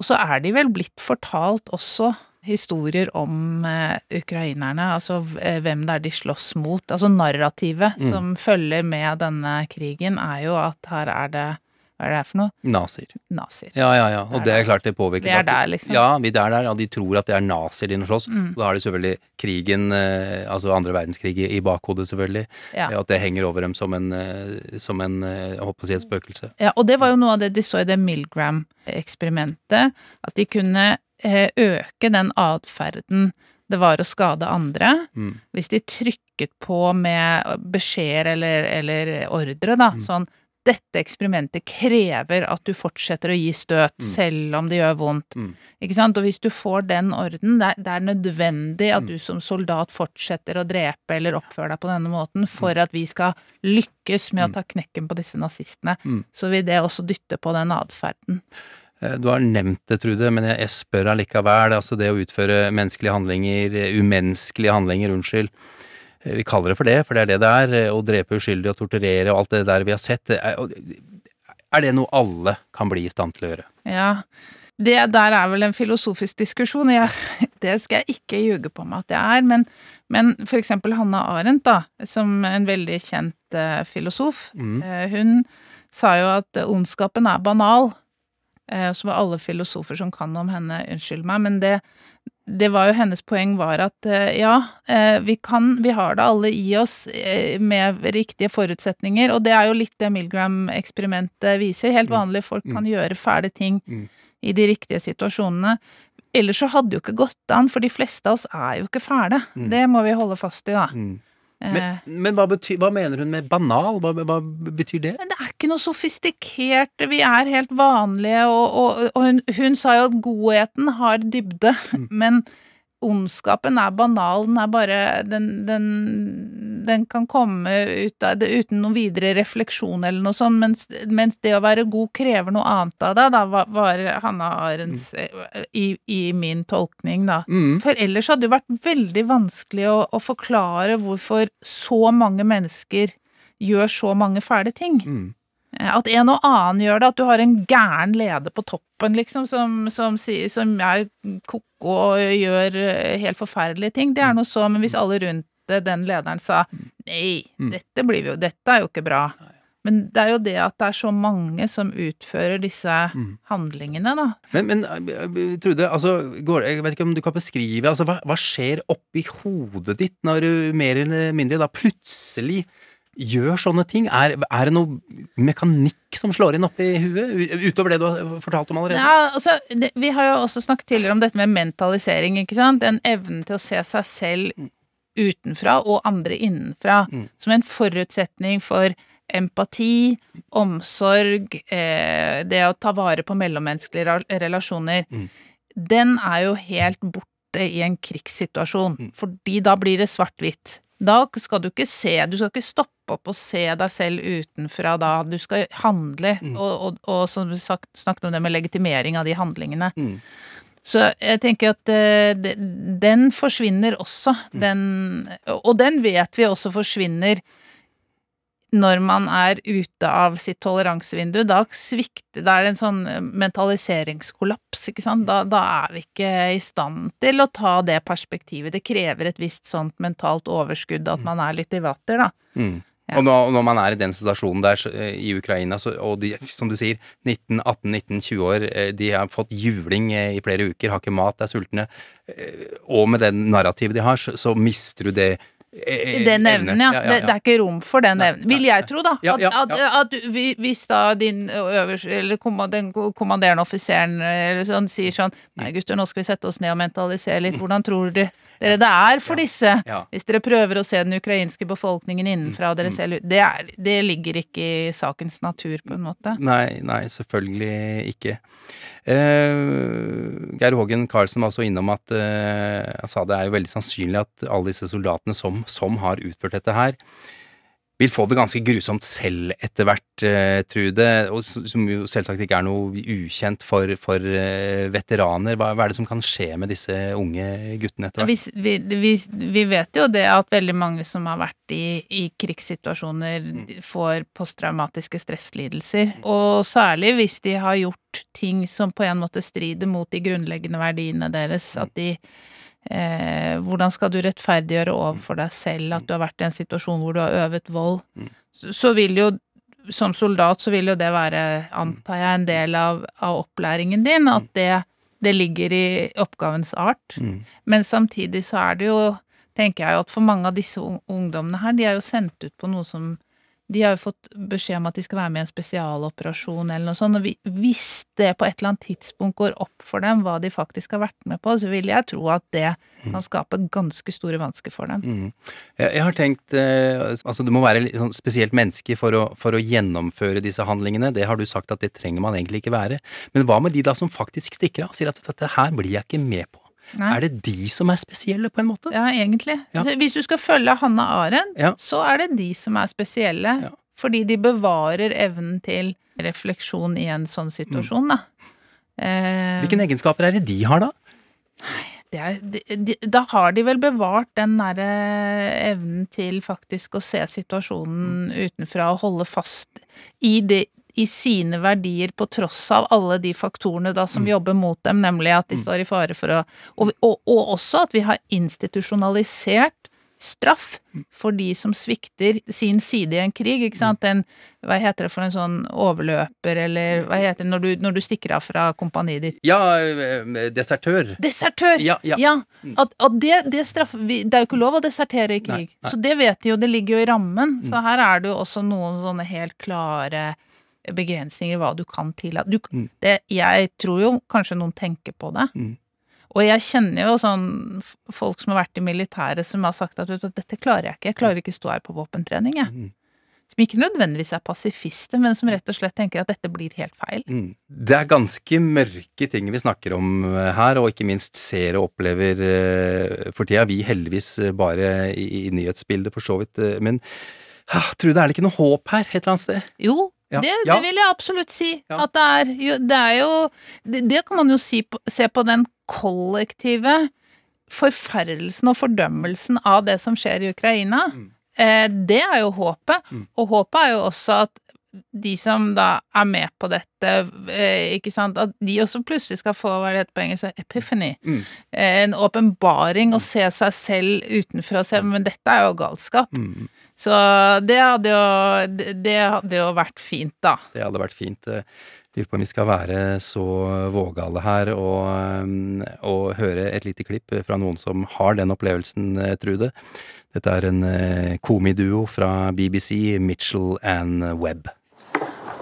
Og så er de vel blitt fortalt også historier om eh, ukrainerne, altså eh, hvem det er de slåss mot. Altså narrativet Mm. som følger med denne krigen, er jo at her er det Hva er det her for noe? Nazier. Nazier. Ja, ja, ja. Og det er klart det påvirker. Vi er der, liksom. Ja, vi er der, ja. de tror at det er nazier de slåss. Mm. Og da har de selvfølgelig krigen, eh, altså andre verdenskrig, i bakhodet, selvfølgelig. Ja. At det henger over dem som en, eh, som en eh, jeg håper å si, et spøkelse. Ja, og det var jo noe av det de så i det Milgram-eksperimentet. At de kunne øke den atferden det var å skade andre. Mm. Hvis de trykket på med beskjeder eller, eller ordre, da. Mm. Sånn dette eksperimentet krever at du fortsetter å gi støt, Mm. selv om det gjør vondt. Ikke sant? Og hvis du får den orden, det er, det er nødvendig Mm. at du som soldat fortsetter å drepe eller oppføre deg på denne måten for Mm. at vi skal lykkes med å ta knekken på disse nazistene. Mm. Så vil det også dytte på den atferden. Eh, Du har nevnt det, Trude, men jeg, jeg spør allikevel. Altså det å utføre menneskelige handlinger, eh, umenneskelige handlinger, unnskyld. Eh, Vi kaller det for det, for det er det det er. eh, Å drepe uskyldige og torturere og alt det der vi har sett. Er, er det noe alle kan bli i stand til å gjøre? Ja, det der er vel en filosofisk diskusjon. Jeg, det skal jeg ikke ljuge på meg at det er, men, men for eksempel Hanna Arendt, da, som en veldig kjent uh, filosof, Mm. uh, hun sa jo at eh, ondskapen er banal. Uh, så var alle filosofer som kan om henne, unnskyld meg, men det, det var jo hennes poeng var at eh, ja, eh, vi kan, vi har det alle i oss eh, med riktige forutsetninger, og det er jo litt det Milgram-eksperimentet viser. Helt vanlige folk kan gjøre fæle ting i de riktige situasjonene. Ellers så hadde det jo ikke gått an, for de fleste av oss er jo ikke fæle. Mm. Det må vi holde fast i, da. Mm. Eh, Men, men hva, betyr, hva mener hun med banal? Hva, hva betyr det? Det er ikke noe sofistikert, vi er helt vanlige, og, og, og hun, hun sa jo at godheten har dybde, men ondskapen er banal, den er bare Den, den, den kan komme ut av det uten noen videre refleksjon eller noe sånt, mens, mens det å være god krever noe annet av deg, da, var, var Hanna mm. i, i min tolkning, da. For ellers hadde det vært veldig vanskelig å, å forklare hvorfor så mange mennesker gjør så mange fæle ting. Eh, At en og annen gjør det, at du har en gæren leder på toppen, liksom, som, som, som er ko-ko og gjør eh, helt forferdelige ting, det er noe så, men hvis alle rundt den lederen sa nei, dette blir vi jo, dette er jo ikke bra. Men det er jo det at det er så mange som utfører disse handlingene, da. Men, men Trude, altså, går, jeg vet ikke om du kan beskrive altså, hva, hva skjer oppi hodet ditt når du mer eller mindre da plutselig gjør sånne ting? Er, er det noe mekanikk som slår inn oppi huet, utover det du har fortalt om allerede? Ja, altså, det, vi har jo også snakket tidligere om dette med mentalisering, ikke sant? Den evnen til å se seg selv utenfra og andre innenfra som en forutsetning for empati, omsorg, eh, det å ta vare på mellommenneskelige relasjoner. relasjoner. Den er jo helt borte i en krigssituasjon, fordi da blir det svart-hvitt. Da skal du ikke se, du skal ikke stoppe opp og se deg selv utenfra da, du skal handle, og, og, og som du sagt, snakket om det med legitimering av de handlingene. Så jeg tenker at uh, de- den forsvinner også, den, og den vet vi også forsvinner når man er ute av sitt toleransevindu, da svikter Da er det en sånn mentaliseringskollaps, ikke sant. Da, da er vi ikke i stand til å ta det perspektivet. Det krever et visst sånt mentalt overskudd, at man er litt i vater, da. Mm. Og når, når man er i den situasjonen der eh, i Ukraina, så, og de, som du sier, 19, 18, 19, 20 år, eh, de har fått juling eh, i flere uker, har ikke mat, er sultne, eh, og med det narrativet de har, så, så mister du det eh, Den evnen, ja. Ja, ja, ja. det er ikke rom for den evnen. Vil jeg tro, da. At, at, at hvis da din øverste, eller den kommanderende offiseren eller sånn, sier sånn Nei, gutter, nå skal vi sette oss ned og mentalisere litt. Hvordan tror dere dere det er for disse? Hvis dere prøver å se den ukrainske befolkningen innenfra og dere selv det, er, det ligger ikke i sakens natur, på en måte. Nei, nei, selvfølgelig ikke. Uh, Geir Hågen Karlsen var også innom at uh, Han sa det er jo veldig sannsynlig at alle disse soldatene som, som har utført dette her, vil få det ganske grusomt selv etter hvert, eh, Trude. Og som jo selvsagt ikke er noe ukjent for, for eh, veteraner. Hva, hva er det som kan skje med disse unge guttene etter hvert? Vi, vi, vi, vi vet jo det at veldig mange som har vært i, i krigssituasjoner, får posttraumatiske stresslidelser. Og særlig hvis de har gjort ting som på en måte strider mot de grunnleggende verdiene deres. At de eh, Hvordan skal du rettferdiggjøre overfor deg selv at du har vært i en situasjon hvor du har øvet vold? Så, så vil jo som soldat så vil jo det være, antar jeg, en del av, av opplæringen din. At det, det ligger i oppgavens art. Men samtidig så er det jo, tenker jeg jo at for mange av disse ungdommene her, de er jo sendt ut på noe som De har jo fått beskjed om at de skal være med i en spesialoperasjon eller noe sånt, og hvis det på et eller annet tidspunkt går opp for dem hva de faktisk har vært med på, så vil jeg tro at det kan skape ganske store vansker for dem. Mm. Jeg, jeg har tenkt eh, Altså, du må være litt sånn spesielt menneske for å, for å gjennomføre disse handlingene. Det har du sagt at det trenger man egentlig ikke være. Men hva med de da som faktisk stikker av? Sier at dette her blir jeg ikke med på. Nei. Er det de som er spesielle, på en måte? Ja, egentlig. Ja. Altså, Hvis du skal følge Hanna Arendt, Ja. så er det de som er spesielle. Fordi de bevarer evnen til refleksjon i en sånn situasjon, da. Eh, Hvilke egenskaper er det de har, da? det er, de, de, da har de vel bevart den derre evnen til faktisk å se situasjonen utenfra og holde fast i, det, i sine verdier på tross av alle de faktorene da som jobber mot dem, nemlig at de står i fare for å og, og, og også at vi har institusjonalisert straff for de som svikter sin side i en krig, ikke sant? En, hva heter det for en sånn overløper, eller hva heter det når du, når du stikker av fra kompaniet ditt? Ja, eh, desertør. Desertør! Ja, ja. At, at det, det, straffer vi, det er jo ikke lov å desertere i krig. Nei, nei. Så det vet de jo, det ligger jo i rammen. Så her er det jo også noen sånne helt klare begrensninger hva du kan tillate. Du, jeg tror jo kanskje noen tenker på det. Og jeg kjenner jo sånn folk som har vært i militæret som har sagt at vet du, dette klarer jeg ikke, jeg klarer ikke stå her på våpentrening, jeg. Mm. Som ikke nødvendigvis er pasifister, men som rett og slett tenker at dette blir helt feil. Mm. Det er ganske mørke ting vi snakker om eh, her, og ikke minst ser og opplever eh, for tida. Vi heldigvis eh, bare i, i nyhetsbildet, for så vidt. Men ah, Trude, er det ikke noe håp her, et eller annet sted? Jo, Ja. det, det vil jeg absolutt si. At det er jo Det, er jo, det, det kan man jo si på, se på den kollektive forferdelsen og fordømmelsen av det som skjer i Ukraina. Eh, det er jo håpet. Og håpet er jo også at de som da er med på dette, eh, ikke sant, at de også plutselig skal få, hva det heter på engelsk, epiphany. Mm. Eh, en åpenbaring, å se seg selv utenfra og se, men dette er jo galskap. Så det hadde jo, det- det hadde jo vært fint, da. Det hadde vært fint. Lurer på om vi skal være så vågale her og, og høre et lite klipp fra noen som har den opplevelsen, Trude. Dette er en eh, komiduo fra BBC, Mitchell and Webb.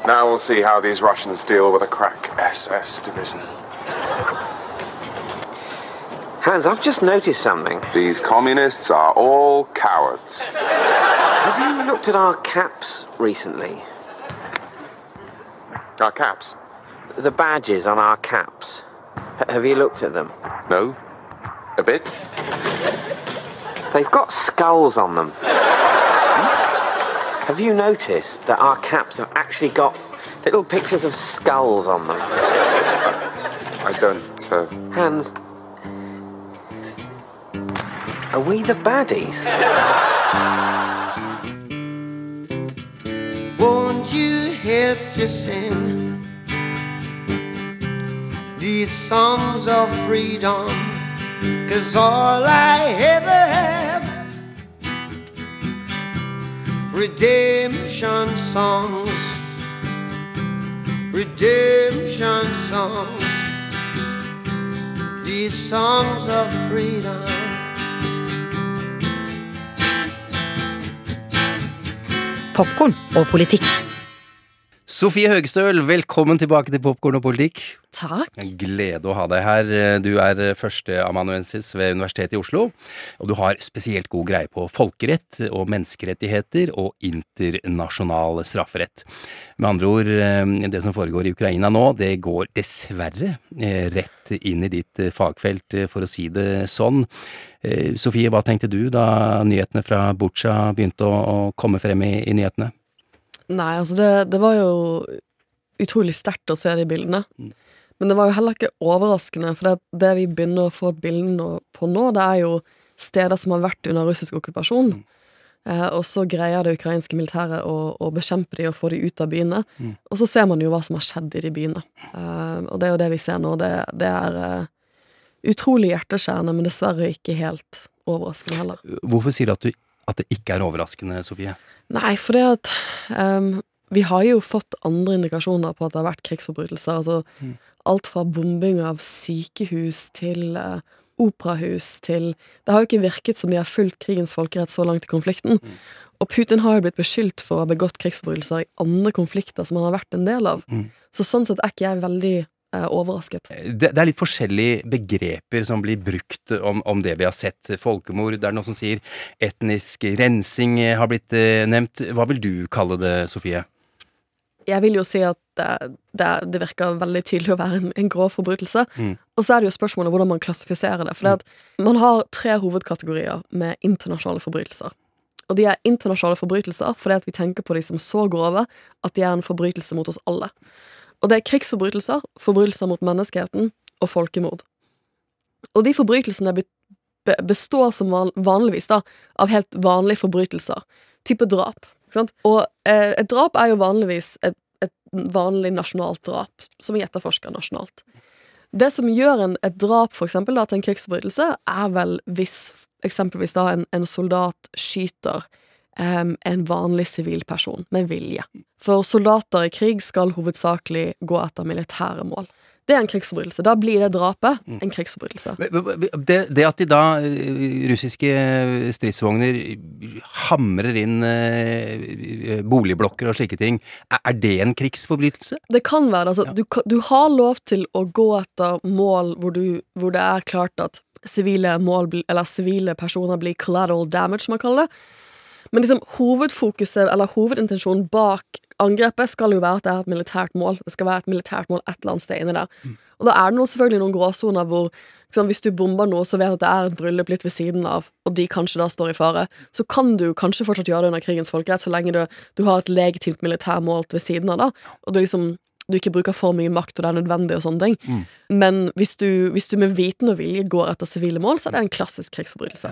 Now we'll see how these Russians deal with a crack SS division. Hans, I've just noticed something. These communists are all cowards. Have you looked at our caps recently? Our caps? The badges on our caps. H- have you looked at them? No. A bit? They've got skulls on them. Have you noticed that our caps have actually got little pictures of skulls on them? I don't. Uh... Hans, are we the baddies? Won't you help to sing these songs of freedom? Cause all I ever have redemption songs, redemption songs, these songs of freedom. Popkorn og politikk. Sofie Høgestøl, velkommen tilbake til Popkorn og politikk. Takk. En glede å ha deg her. Du er førsteamanuensis ved Universitetet i Oslo, og du har spesielt god greie på folkerett og menneskerettigheter og internasjonal strafferett. Med andre ord, eh, det som foregår i Ukraina nå, det går dessverre eh, rett inn i ditt eh, fagfelt, for å si det sånn. Sofie, hva tenkte du da nyhetene fra Butsja begynte å komme frem i, i nyhetene? Nei, altså det, det var jo utrolig sterkt å se de bildene. Men det var jo heller ikke overraskende, for det, det vi begynner å få et bilde på nå, det er jo steder som har vært under russisk okkupasjon. Eh, og så greier det ukrainske militæret å, å bekjempe de og få de ut av byene. Mm. Og så ser man jo hva som har skjedd i de byene. Eh, og det er jo det vi ser nå. Det, det er eh, utrolig hjerteskjærende, men dessverre ikke helt overraskende heller. Hvorfor sier du at, du at det ikke er overraskende, Sofie? Nei, for det at um, Vi har jo fått andre indikasjoner på at det har vært krigsforbrytelser. Altså Mm. alt fra bombing av sykehus til uh, operahus til Det har jo ikke virket som de har fulgt krigens folkerett så langt i konflikten. Mm. Og Putin har jo blitt beskyldt for å ha begått krigsforbrytelser i andre konflikter som han har vært en del av. Mm. Så sånn sett er ikke jeg veldig overrasket. det, det er litt forskjellige begreper som blir brukt om, om det vi har sett. Folkemord, det er noen som sier etnisk rensing eh, har blitt eh, nevnt. Hva vil du kalle det, Sofie? Jeg vil jo si at det, det, det virker veldig tydelig å være en, en grov forbrytelse. Mm. Og så er det jo spørsmålet hvordan man klassifiserer det. For at man har tre hovedkategorier med internasjonale forbrytelser. Og de er internasjonale forbrytelser fordi at vi tenker på de som så grove at de er en forbrytelse mot oss alle. Og det er krigsforbrytelser, forbrytelser mot menneskeheten og folkemord. Og de forbrytelsene be- be- består som vanligvis da, av helt vanlige forbrytelser. Type drap. Og eh, et drap er jo vanligvis et, et vanlig nasjonalt drap, som vi etterforsker nasjonalt. Det som gjør en, et drap for eksempel, da, til en krigsforbrytelse, er vel hvis eksempelvis da en, en soldat skyter em, en vanlig sivil person med vilje. For soldater i krig skal hovedsakelig gå etter militære mål. Det er en krigsforbrytelse. Da blir det drapet en krigsforbrytelse. Det, det at de da, eh, russiske stridsvogner, hamrer inn eh, boligblokker og slike ting, er det en krigsforbrytelse? Det kan være det. Altså, du, du har lov til å gå etter mål hvor, du, hvor det er klart at sivile mål, eller sivile personer blir collateral damage, som man kaller det. Men liksom, hovedfokuset, eller hovedintensjonen bak angrepet skal jo være at det er et militært mål. Det skal være et militært mål et eller annet sted inni der. Og da er det noe, selvfølgelig noen gråsoner hvor liksom, hvis du bomber noe, så vet du at det er et bryllup litt ved siden av, og de kanskje da står i fare, så kan du kanskje fortsatt gjøre det under krigens folkerett, så lenge du, du har et legitimt militærmål ved siden av, da, og du liksom du ikke bruker for mye makt, og det er nødvendig, og sånne ting. Men hvis du, hvis du med viten og vilje går etter sivile mål, så er det en klassisk krigsforbrytelse.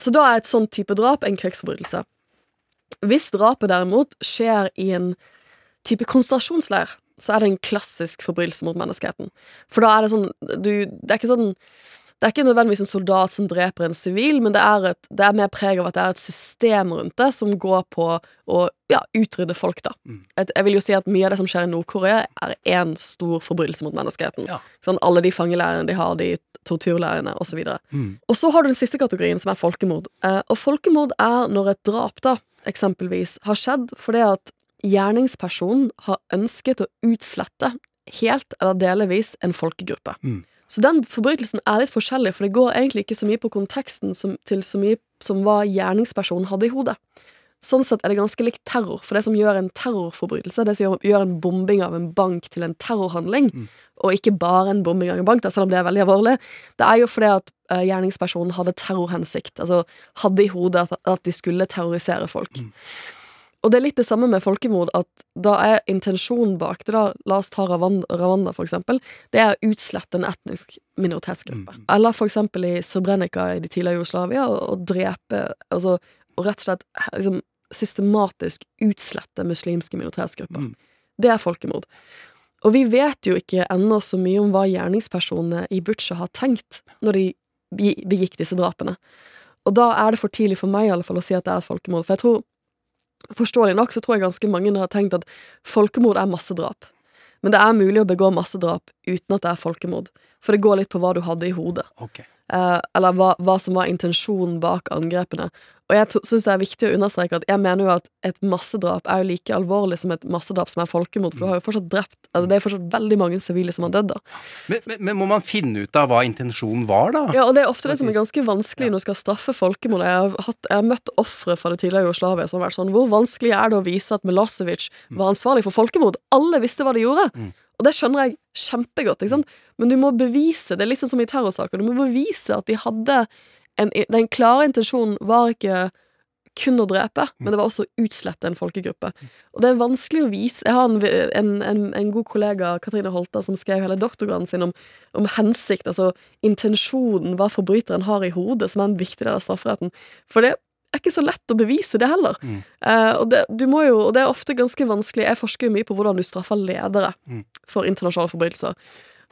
Så da er et sånn type drap en krigsforbrytelse. Hvis drapet derimot skjer i en type konsentrasjonsleir, så er det en klassisk forbrytelse mot menneskeheten. For da er det sånn du, Det er ikke sånn det er ikke nødvendigvis en soldat som dreper en sivil, men det er, et, det er mer preg av at det er et system rundt det som går på å ja, utrydde folk, da. Et, jeg vil jo si at mye av det som skjer i Nord-Korea, er én stor forbrytelse mot menneskeheten. Sånn, alle de fangeleirene de har, de torturleirene, osv. Og så har du den siste kategorien, som er folkemord. Eh, og folkemord er når et drap, da, eksempelvis, har skjedd fordi at gjerningspersonen har ønsket å utslette helt eller delvis en folkegruppe. Så den forbrytelsen er litt forskjellig, for det går egentlig ikke så mye på konteksten som, til så mye som hva gjerningspersonen hadde i hodet. Sånn sett er det ganske likt terror, for det som gjør en terrorforbrytelse, det som gjør, en bombing av en bank til en terrorhandling, og ikke bare en bombing av en bank, da, selv om det er veldig alvorlig, det er jo fordi at uh, gjerningspersonen hadde terrorhensikt, altså hadde i hodet at, at de skulle terrorisere folk. Og det er litt det samme med folkemord, at da er intensjonen bak det, da, la oss ta Rwanda for eksempel, det er å utslette en etnisk minoritetsgruppe. Eller for eksempel i Srebrenica i det tidligere Jugoslavia, å drepe, altså, og rett og slett liksom, systematisk utslette muslimske minoritetsgrupper. Det er folkemord. Og vi vet jo ikke ennå så mye om hva gjerningspersonene i Butsja har tenkt når de begikk disse drapene. Og da er det for tidlig for meg i alle fall å si at det er et folkemord. For jeg tror Forståelig nok så tror jeg ganske mange har tenkt at folkemord er massedrap. Men det er mulig å begå massedrap uten at det er folkemord. For det går litt på hva du hadde i hodet. Eh, eller hva, hva som var intensjonen bak angrepene. Og jeg syns det er viktig å understreke at jeg mener jo at et massedrap er jo like alvorlig som et massedrap som er folkemord, for du har jo fortsatt drept altså Det er fortsatt veldig mange sivile som har dødd, da. Men, men, men må man finne ut av hva intensjonen var, da? Ja, og det er ofte det som er ganske vanskelig når du skal straffe folkemord. Jeg har, hatt, jeg har møtt ofre fra det tidligere Jugoslavia som har vært sånn Hvor vanskelig er det å vise at Milosevic var ansvarlig for folkemord? Alle visste hva de gjorde. Og det skjønner jeg kjempegodt, ikke sant? men du må bevise Det er sånn som i terrorsaker. Du må bevise at de hadde en, Den klare intensjonen var ikke kun å drepe, men det var også å utslette en folkegruppe. Og det er vanskelig å vise Jeg har en, en, en, en god kollega, Katrine Holta, som skrev hele doktorgraden sin om, om hensikt, altså intensjonen, hva forbryteren har i hodet, som er en viktig del av strafferetten. For det er ikke så lett å bevise det heller. Eh, og, det, jo, og det er ofte ganske vanskelig Jeg forsker jo mye på hvordan du straffer ledere for internasjonale forbrytelser.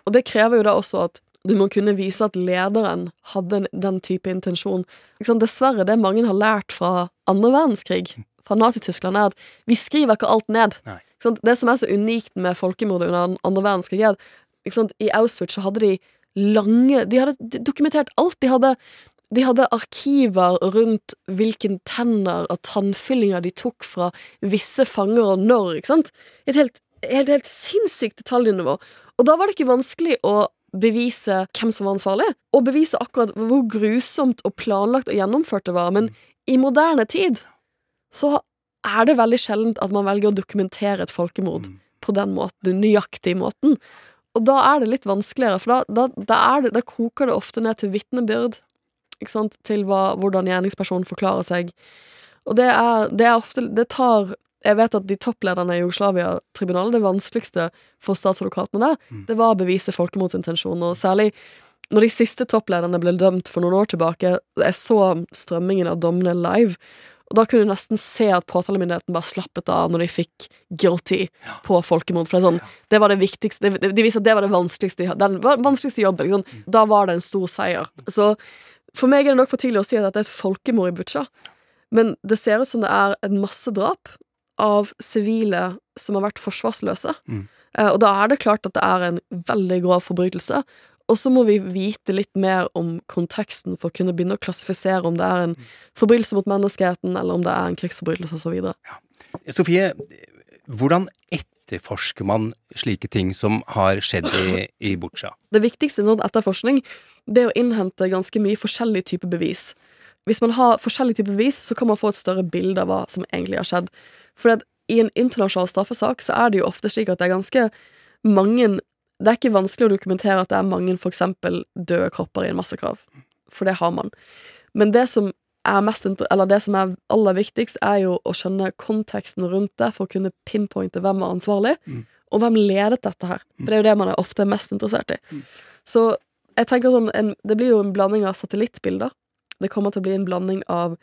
Og det krever jo da også at du må kunne vise at lederen hadde en- den type intensjon. Dessverre, det mange har lært fra andre verdenskrig, fra Nazi-Tyskland, er at vi skriver ikke alt ned. Ikke? Det som er så unikt med folkemordet under andre verdenskrig, er at i Auschwitz så hadde de lange De hadde dokumentert alt. De hadde de hadde arkiver rundt hvilken tenner og tannfyllinger de tok fra visse fanger og når, ikke sant? Et helt, helt, helt sinnssykt detaljnivå. Og da var det ikke vanskelig å bevise hvem som var ansvarlig, og bevise akkurat hvor grusomt og planlagt og gjennomført det var. Men i moderne tid så er det veldig sjeldent at man velger å dokumentere et folkemord på den måten, den nøyaktige måten. Og da er det litt vanskeligere, for da, da, da, det, da koker det ofte ned til vitnebyrd, sant, til hva, hvordan gjerningspersonen forklarer seg. Og det er, det er ofte Det tar Jeg vet at de topplederne i Jugoslavia-tribunalet, det vanskeligste for statsadvokatene der, det var å bevise folkemordsintensjon, og særlig når de siste topplederne ble dømt for noen år tilbake, jeg så strømmingen av dommene live, og da kunne du nesten se at påtalemyndigheten bare slappet av når de fikk guilty på folkemord. For det sånn, det var det viktigste De, viser at det var det vanskeligste. Den vanskeligste jobben. Liksom. Da var det en stor seier. Så for meg er det nok for tidlig å si at det er et folkemord i Butsja. Men det ser ut som det er et massedrap av sivile som har vært forsvarsløse. Mm. og da er det klart at det er en veldig grov forbrytelse. Og så må vi vite litt mer om konteksten for å kunne begynne å klassifisere om det er en forbrytelse mot menneskeheten, eller om det er en krigsforbrytelse osv. Sofie, hvordan etterforsker man slike ting som har skjedd i, i Butsja? Det viktigste i en sånn etterforskning det er å innhente ganske mye forskjellig type bevis. Hvis man har forskjellig type bevis, så kan man få et større bilde av hva som egentlig har skjedd. For i en internasjonal straffesak så er det jo ofte slik at det er ganske mange Det er ikke vanskelig å dokumentere at det er mange for eksempel døde kropper i en massegrav. For det har man. Men det som er det som er aller viktigst, er jo å skjønne konteksten rundt det for å kunne pinpointe hvem var ansvarlig, og hvem ledet dette her. For det er jo det man er ofte mest interessert i. Så jeg tenker sånn, en, det blir jo en blanding av satellittbilder. Det kommer til å bli en blanding av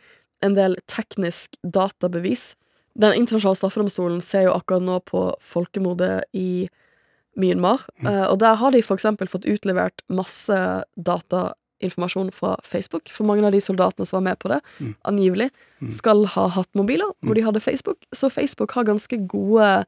en del teknisk databevis. Den internasjonale straffedomstolen ser jo akkurat nå på folkemordet i Myanmar, eh, og der har de for eksempel fått utlevert masse datainformasjon fra Facebook, for mange av de soldatene som var med på det, angivelig, skal ha hatt mobiler hvor de hadde Facebook, så Facebook har ganske gode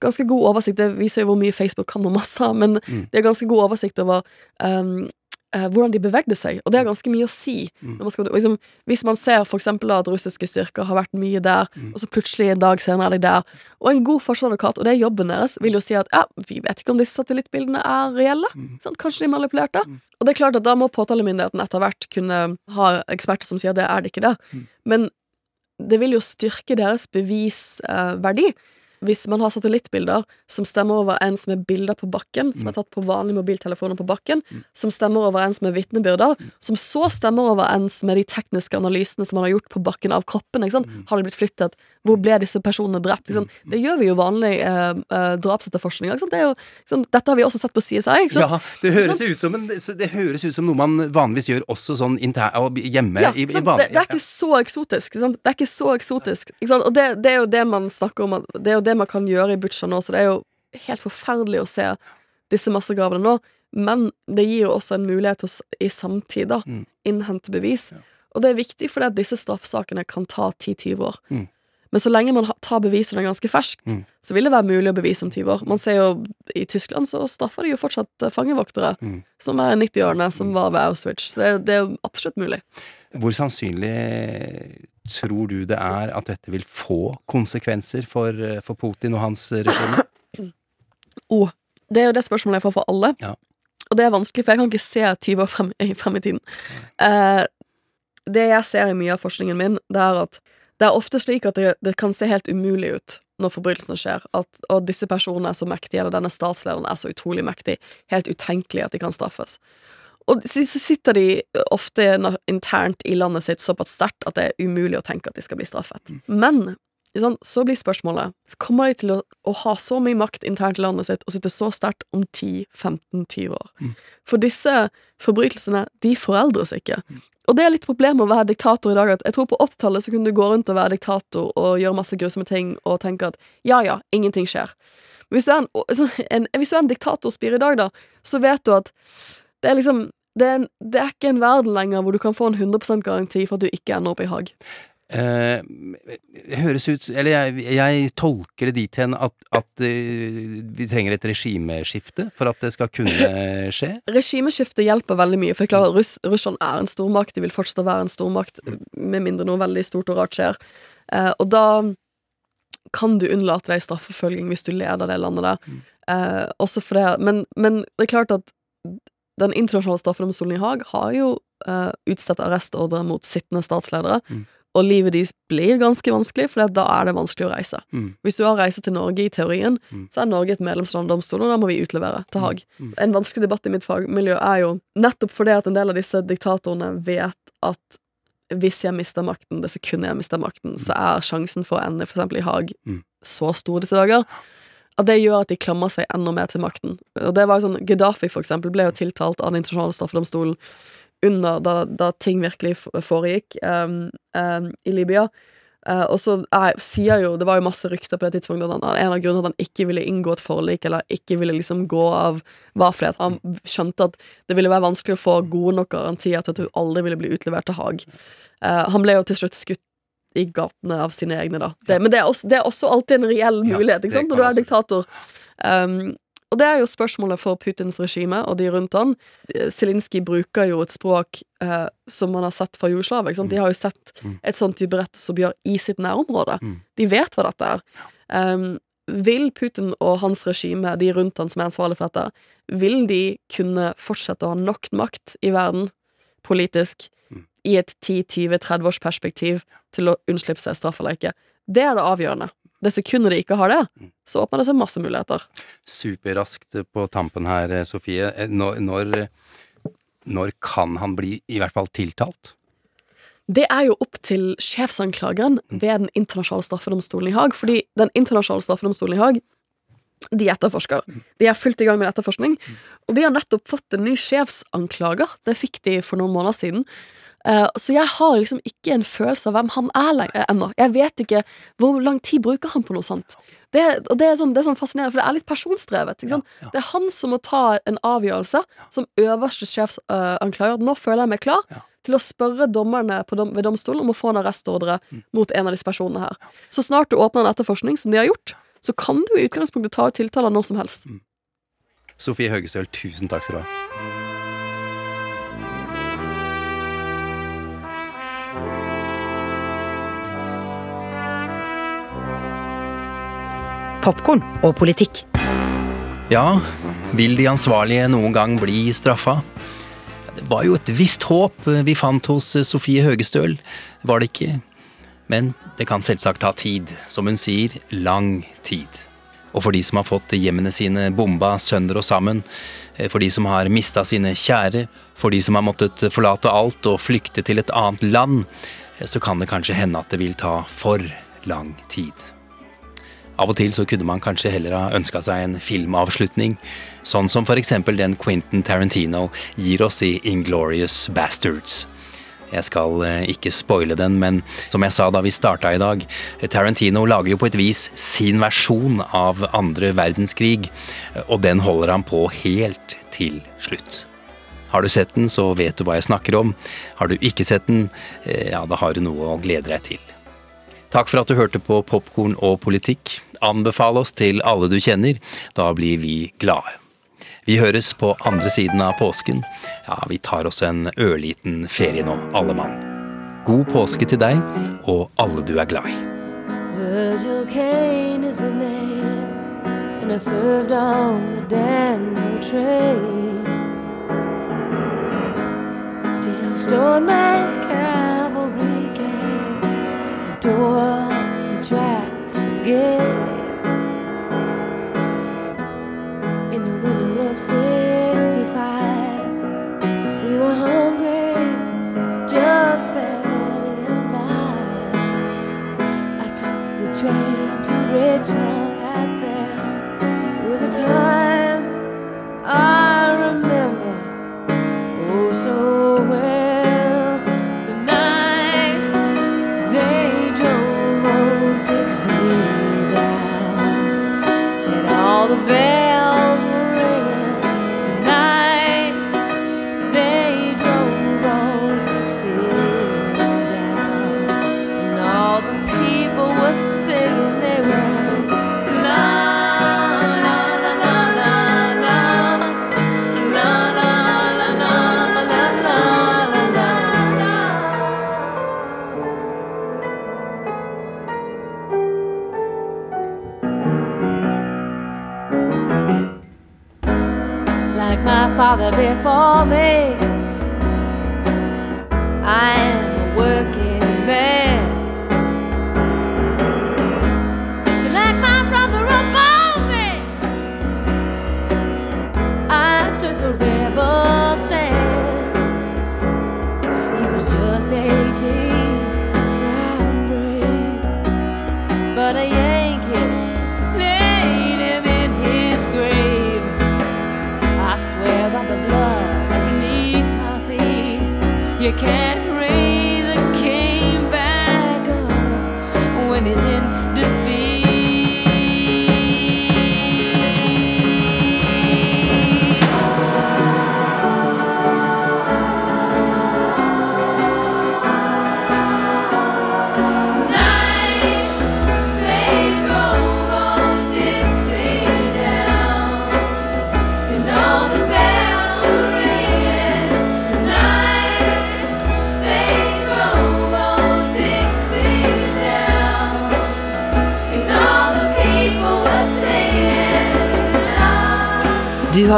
Ganske god oversikt, det viser jo hvor mye Facebook kan om masse, men de har ganske god oversikt over um, eh, hvordan de bevegde seg, og det har ganske mye å si. Når man skal, liksom, hvis man ser for eksempel at russiske styrker har vært mye der, og så plutselig en dag senere er de der, og en god forsvarsadvokat, og det er jobben deres, vil jo si at ja, vi vet ikke om disse satellittbildene er reelle. Sant? Kanskje de er manipulerte? Og det er klart at da må påtalemyndigheten etter hvert kunne ha eksperter som sier det er det ikke det. Men det vil jo styrke deres bevisverdi. Hvis man har satellittbilder som stemmer overens med bilder på bakken, som er tatt på vanlige mobiltelefoner på bakken, som stemmer overens med vitnebyrder, som så stemmer overens med de tekniske analysene som man har gjort på bakken av kroppen. Ikke sant? Har de blitt flyttet? Hvor ble disse personene drept? Det gjør vi jo vanlig eh, eh, drapsetterforskning. Det jo? Dette har vi også sett på CSI. Ja, det høres, ut som en, det høres ut som noe man vanligvis gjør også sånn hjemme Ja, i, i det, det er ikke så eksotisk. Det er ikke så eksotisk. Ikke sant? Og det, det er jo det man snakker om Det er jo det man kan gjøre i Butsja nå, så det er jo helt forferdelig å se disse massegravene nå. Men det gir jo også en mulighet til å i samtid da, innhente bevis. Og det er viktig fordi at disse straffesakene kan ta 10-20 år. Mm. Men så lenge man tar bevis som er ganske ferskt, Mm. så vil det være mulig å bevise om 20 år. Man ser jo i Tyskland så straffer de jo fortsatt eh, fangevoktere Mm. som er 90-årene, som var ved Auschwitz. Så det, det er absolutt mulig. Hvor sannsynlig tror du det er at dette vil få konsekvenser for, eh, for Putin og hans regime? Oh, det er jo det spørsmålet jeg får for alle. Ja. Og det er vanskelig, for jeg kan ikke se 20 år frem, frem i tiden. Eh, det jeg ser i mye av forskningen min, det er at det er ofte slik at det, det kan se helt umulig ut når forbrytelsene skjer, at, og disse personene er så mektige, eller denne statslederen er så utrolig mektig, helt utenkelig at de kan straffes. Og så sitter de ofte internt i landet sitt såpass sterkt at det er umulig å tenke at de skal bli straffet. Men så blir spørsmålet Kommer de til å, å ha så mye makt internt i landet sitt og sitte så sterkt om 10-15-20 år? For disse forbrytelsene, de foreldres ikke. Og det er litt problemet med å være diktator i dag. At jeg tror på 80-tallet så kunne du gå rundt og være diktator og gjøre masse grusomme ting og tenke at ja, ja, ingenting skjer. Men hvis du er en, altså, en, hvis du er en diktatorspir i dag, da, så vet du at det er liksom det er, en, det er ikke en verden lenger hvor du kan få en 100% garanti for at du ikke ender opp i hag. Eh, høres ut Eller jeg, jeg tolker det dit hen at, at eh, vi trenger et regimeskifte for at det skal kunne skje. Regimeskifte hjelper veldig mye, for det er klart at Russ, Russland er en stormakt. De vil fortsette å være en stormakt, med mindre noe veldig stort og rart skjer. Eh, og da kan du unnlate deg straffeforfølging hvis du leder det landet der. Eh, også for det, men, men det er klart at den internasjonale straffedomstolen i Haag har jo uh, utstedt arrestordre mot sittende statsledere. Og livet deres blir ganske vanskelig, for da er det vanskelig å reise. Mm. Hvis du har reise til Norge i teorien, så er Norge et medlemsland av domstolen, og da må vi utlevere til Haag. En vanskelig debatt i mitt fagmiljø er jo nettopp fordi at en del av disse diktatorene vet at hvis jeg mister makten det sekundet jeg mister makten, så er sjansen for å ende eksempel i Haag så stor disse dager. At det gjør at de klamrer seg enda mer til makten. Og det var jo sånn, Gaddafi for eksempel ble jo tiltalt av den internasjonale straffedomstolen under da, da ting virkelig foregikk um, um, i Libya. Uh, og så sier jo Det var jo masse rykter på det tidspunktet at han, en av grunnene at han ikke ville inngå et forlik, eller ikke ville liksom gå av, var fordi at han skjønte at det ville være vanskelig å få gode nok garantier til at hun aldri ville bli utlevert til Haag. Uh, han ble jo til slutt skutt i gatene av sine egne, da. Det, men det er, også, det er også alltid en reell mulighet, ikke sant, når du er diktator. Um, og det er jo spørsmålet for Putins regime og de rundt han. Zelinskyj bruker jo et språk eh, som man har sett fra Jugoslavia. De har jo sett et sånt type rettsoppgjør i sitt nærområde. De vet hva dette er. Um, vil Putin og hans regime, de rundt han som er ansvarlig for dette, vil de kunne fortsette å ha nok makt i verden, politisk, i et 10-20-30 års perspektiv til å unnslippe seg straff eller ikke? Det er det avgjørende. Det sekundet de ikke har det, så åpner det seg masse muligheter. Superraskt på tampen her, Sofie. Eh, Når, når, når kan han bli i hvert fall tiltalt? Det er jo opp til sjefsanklageren ved Den internasjonale straffedomstolen i Haag. Fordi Den internasjonale straffedomstolen i Haag de etterforsker. De er fullt i gang med etterforskning. Og de har nettopp fått en ny sjefsanklager. Det fikk de for noen måneder siden. Eh, så jeg har liksom ikke en følelse av hvem han er lenger ennå. Jeg vet ikke hvor lang tid bruker han på noe sånt. Det, og det er, sånn, det er sånn fascinerende, for det er litt personstrevet. Ikke sant? Det er han som må ta en avgjørelse som øverste sjefsanklager. Nå føler jeg meg klar til å spørre dommerne på dom, ved domstolen om å få en arrestordre mot en av disse personene her. Så snart du åpner en etterforskning, som de har gjort, så kan du i utgangspunktet ta ut tiltaler når som helst. Sofie Høgestøl, tusen takk skal du ha. Popkorn og politikk. Ja, vil de ansvarlige noen gang bli straffa? Det var jo et visst håp vi fant hos Sofie Høgestøl, var det ikke? Men det kan selvsagt ta tid, som hun sier, lang tid. Og for de som har fått hjemmene sine bomba sønder og sammen, for de som har mista sine kjære, for de som har måttet forlate alt og flykte til et annet land, så kan det kanskje hende at det vil ta for lang tid. Av og til så kunne man kanskje heller ha ønska seg en filmavslutning, sånn som eksempel den Quentin Tarantino gir oss i Inglorious Bastards. Jeg skal eh, ikke spoile den, men som jeg sa da vi starta i dag, Tarantino lager jo på et vis sin versjon av andre verdenskrig, og den holder han på helt til slutt. Har du sett den, så vet du hva jeg snakker om. Har du ikke sett den, eh, ja, da har du noe å glede deg til. Takk for at du hørte på Popkorn og politikk. Anbefal oss til alle du kjenner. Da blir vi glade. Vi høres på andre siden av påsken. Ja, vi tar oss en ørliten ferie nå, alle mann. God påske til deg og alle du er glad i. Virgil Kane is the name, and I served on the Denver train. Till Stoneman's cavalry came and tore up the tracks forget.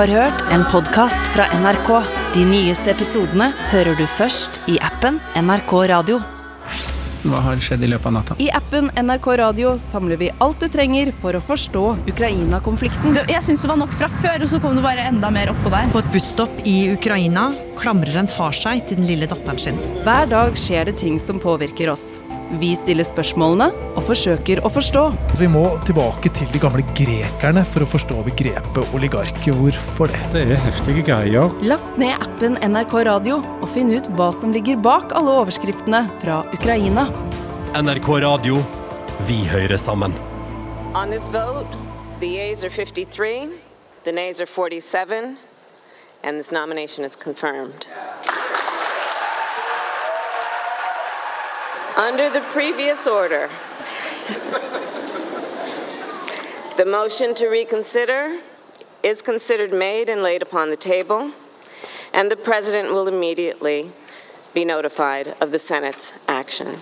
Har hørt en podkast fra NRK. De nyeste episodene hører du først i appen NRK Radio. Hva har skjedd i løpet av natta? I appen NRK Radio samler vi alt du trenger for å forstå Ukraina-konflikten. Jeg syns det var nok fra før, og så kom det bare enda mer oppå der. På et busstopp i Ukraina klamrer en far seg til den lille datteren sin. Hver dag skjer det ting som påvirker oss. Vi stiller spørsmålene og forsøker å forstå. Vi må tilbake til de gamle grekerne for å forstå begrepet oligarker. Hvorfor det? Det er heftige greier. Last ned appen NRK Radio og finn ut hva som ligger bak alle overskriftene fra Ukraina. NRK Radio. Vi hører sammen. On this vote, the yeas are 53, the nays are 47, and this nomination is confirmed. Under the previous order, the motion to reconsider is considered made and laid upon the table, and the President will immediately be notified of the Senate's action.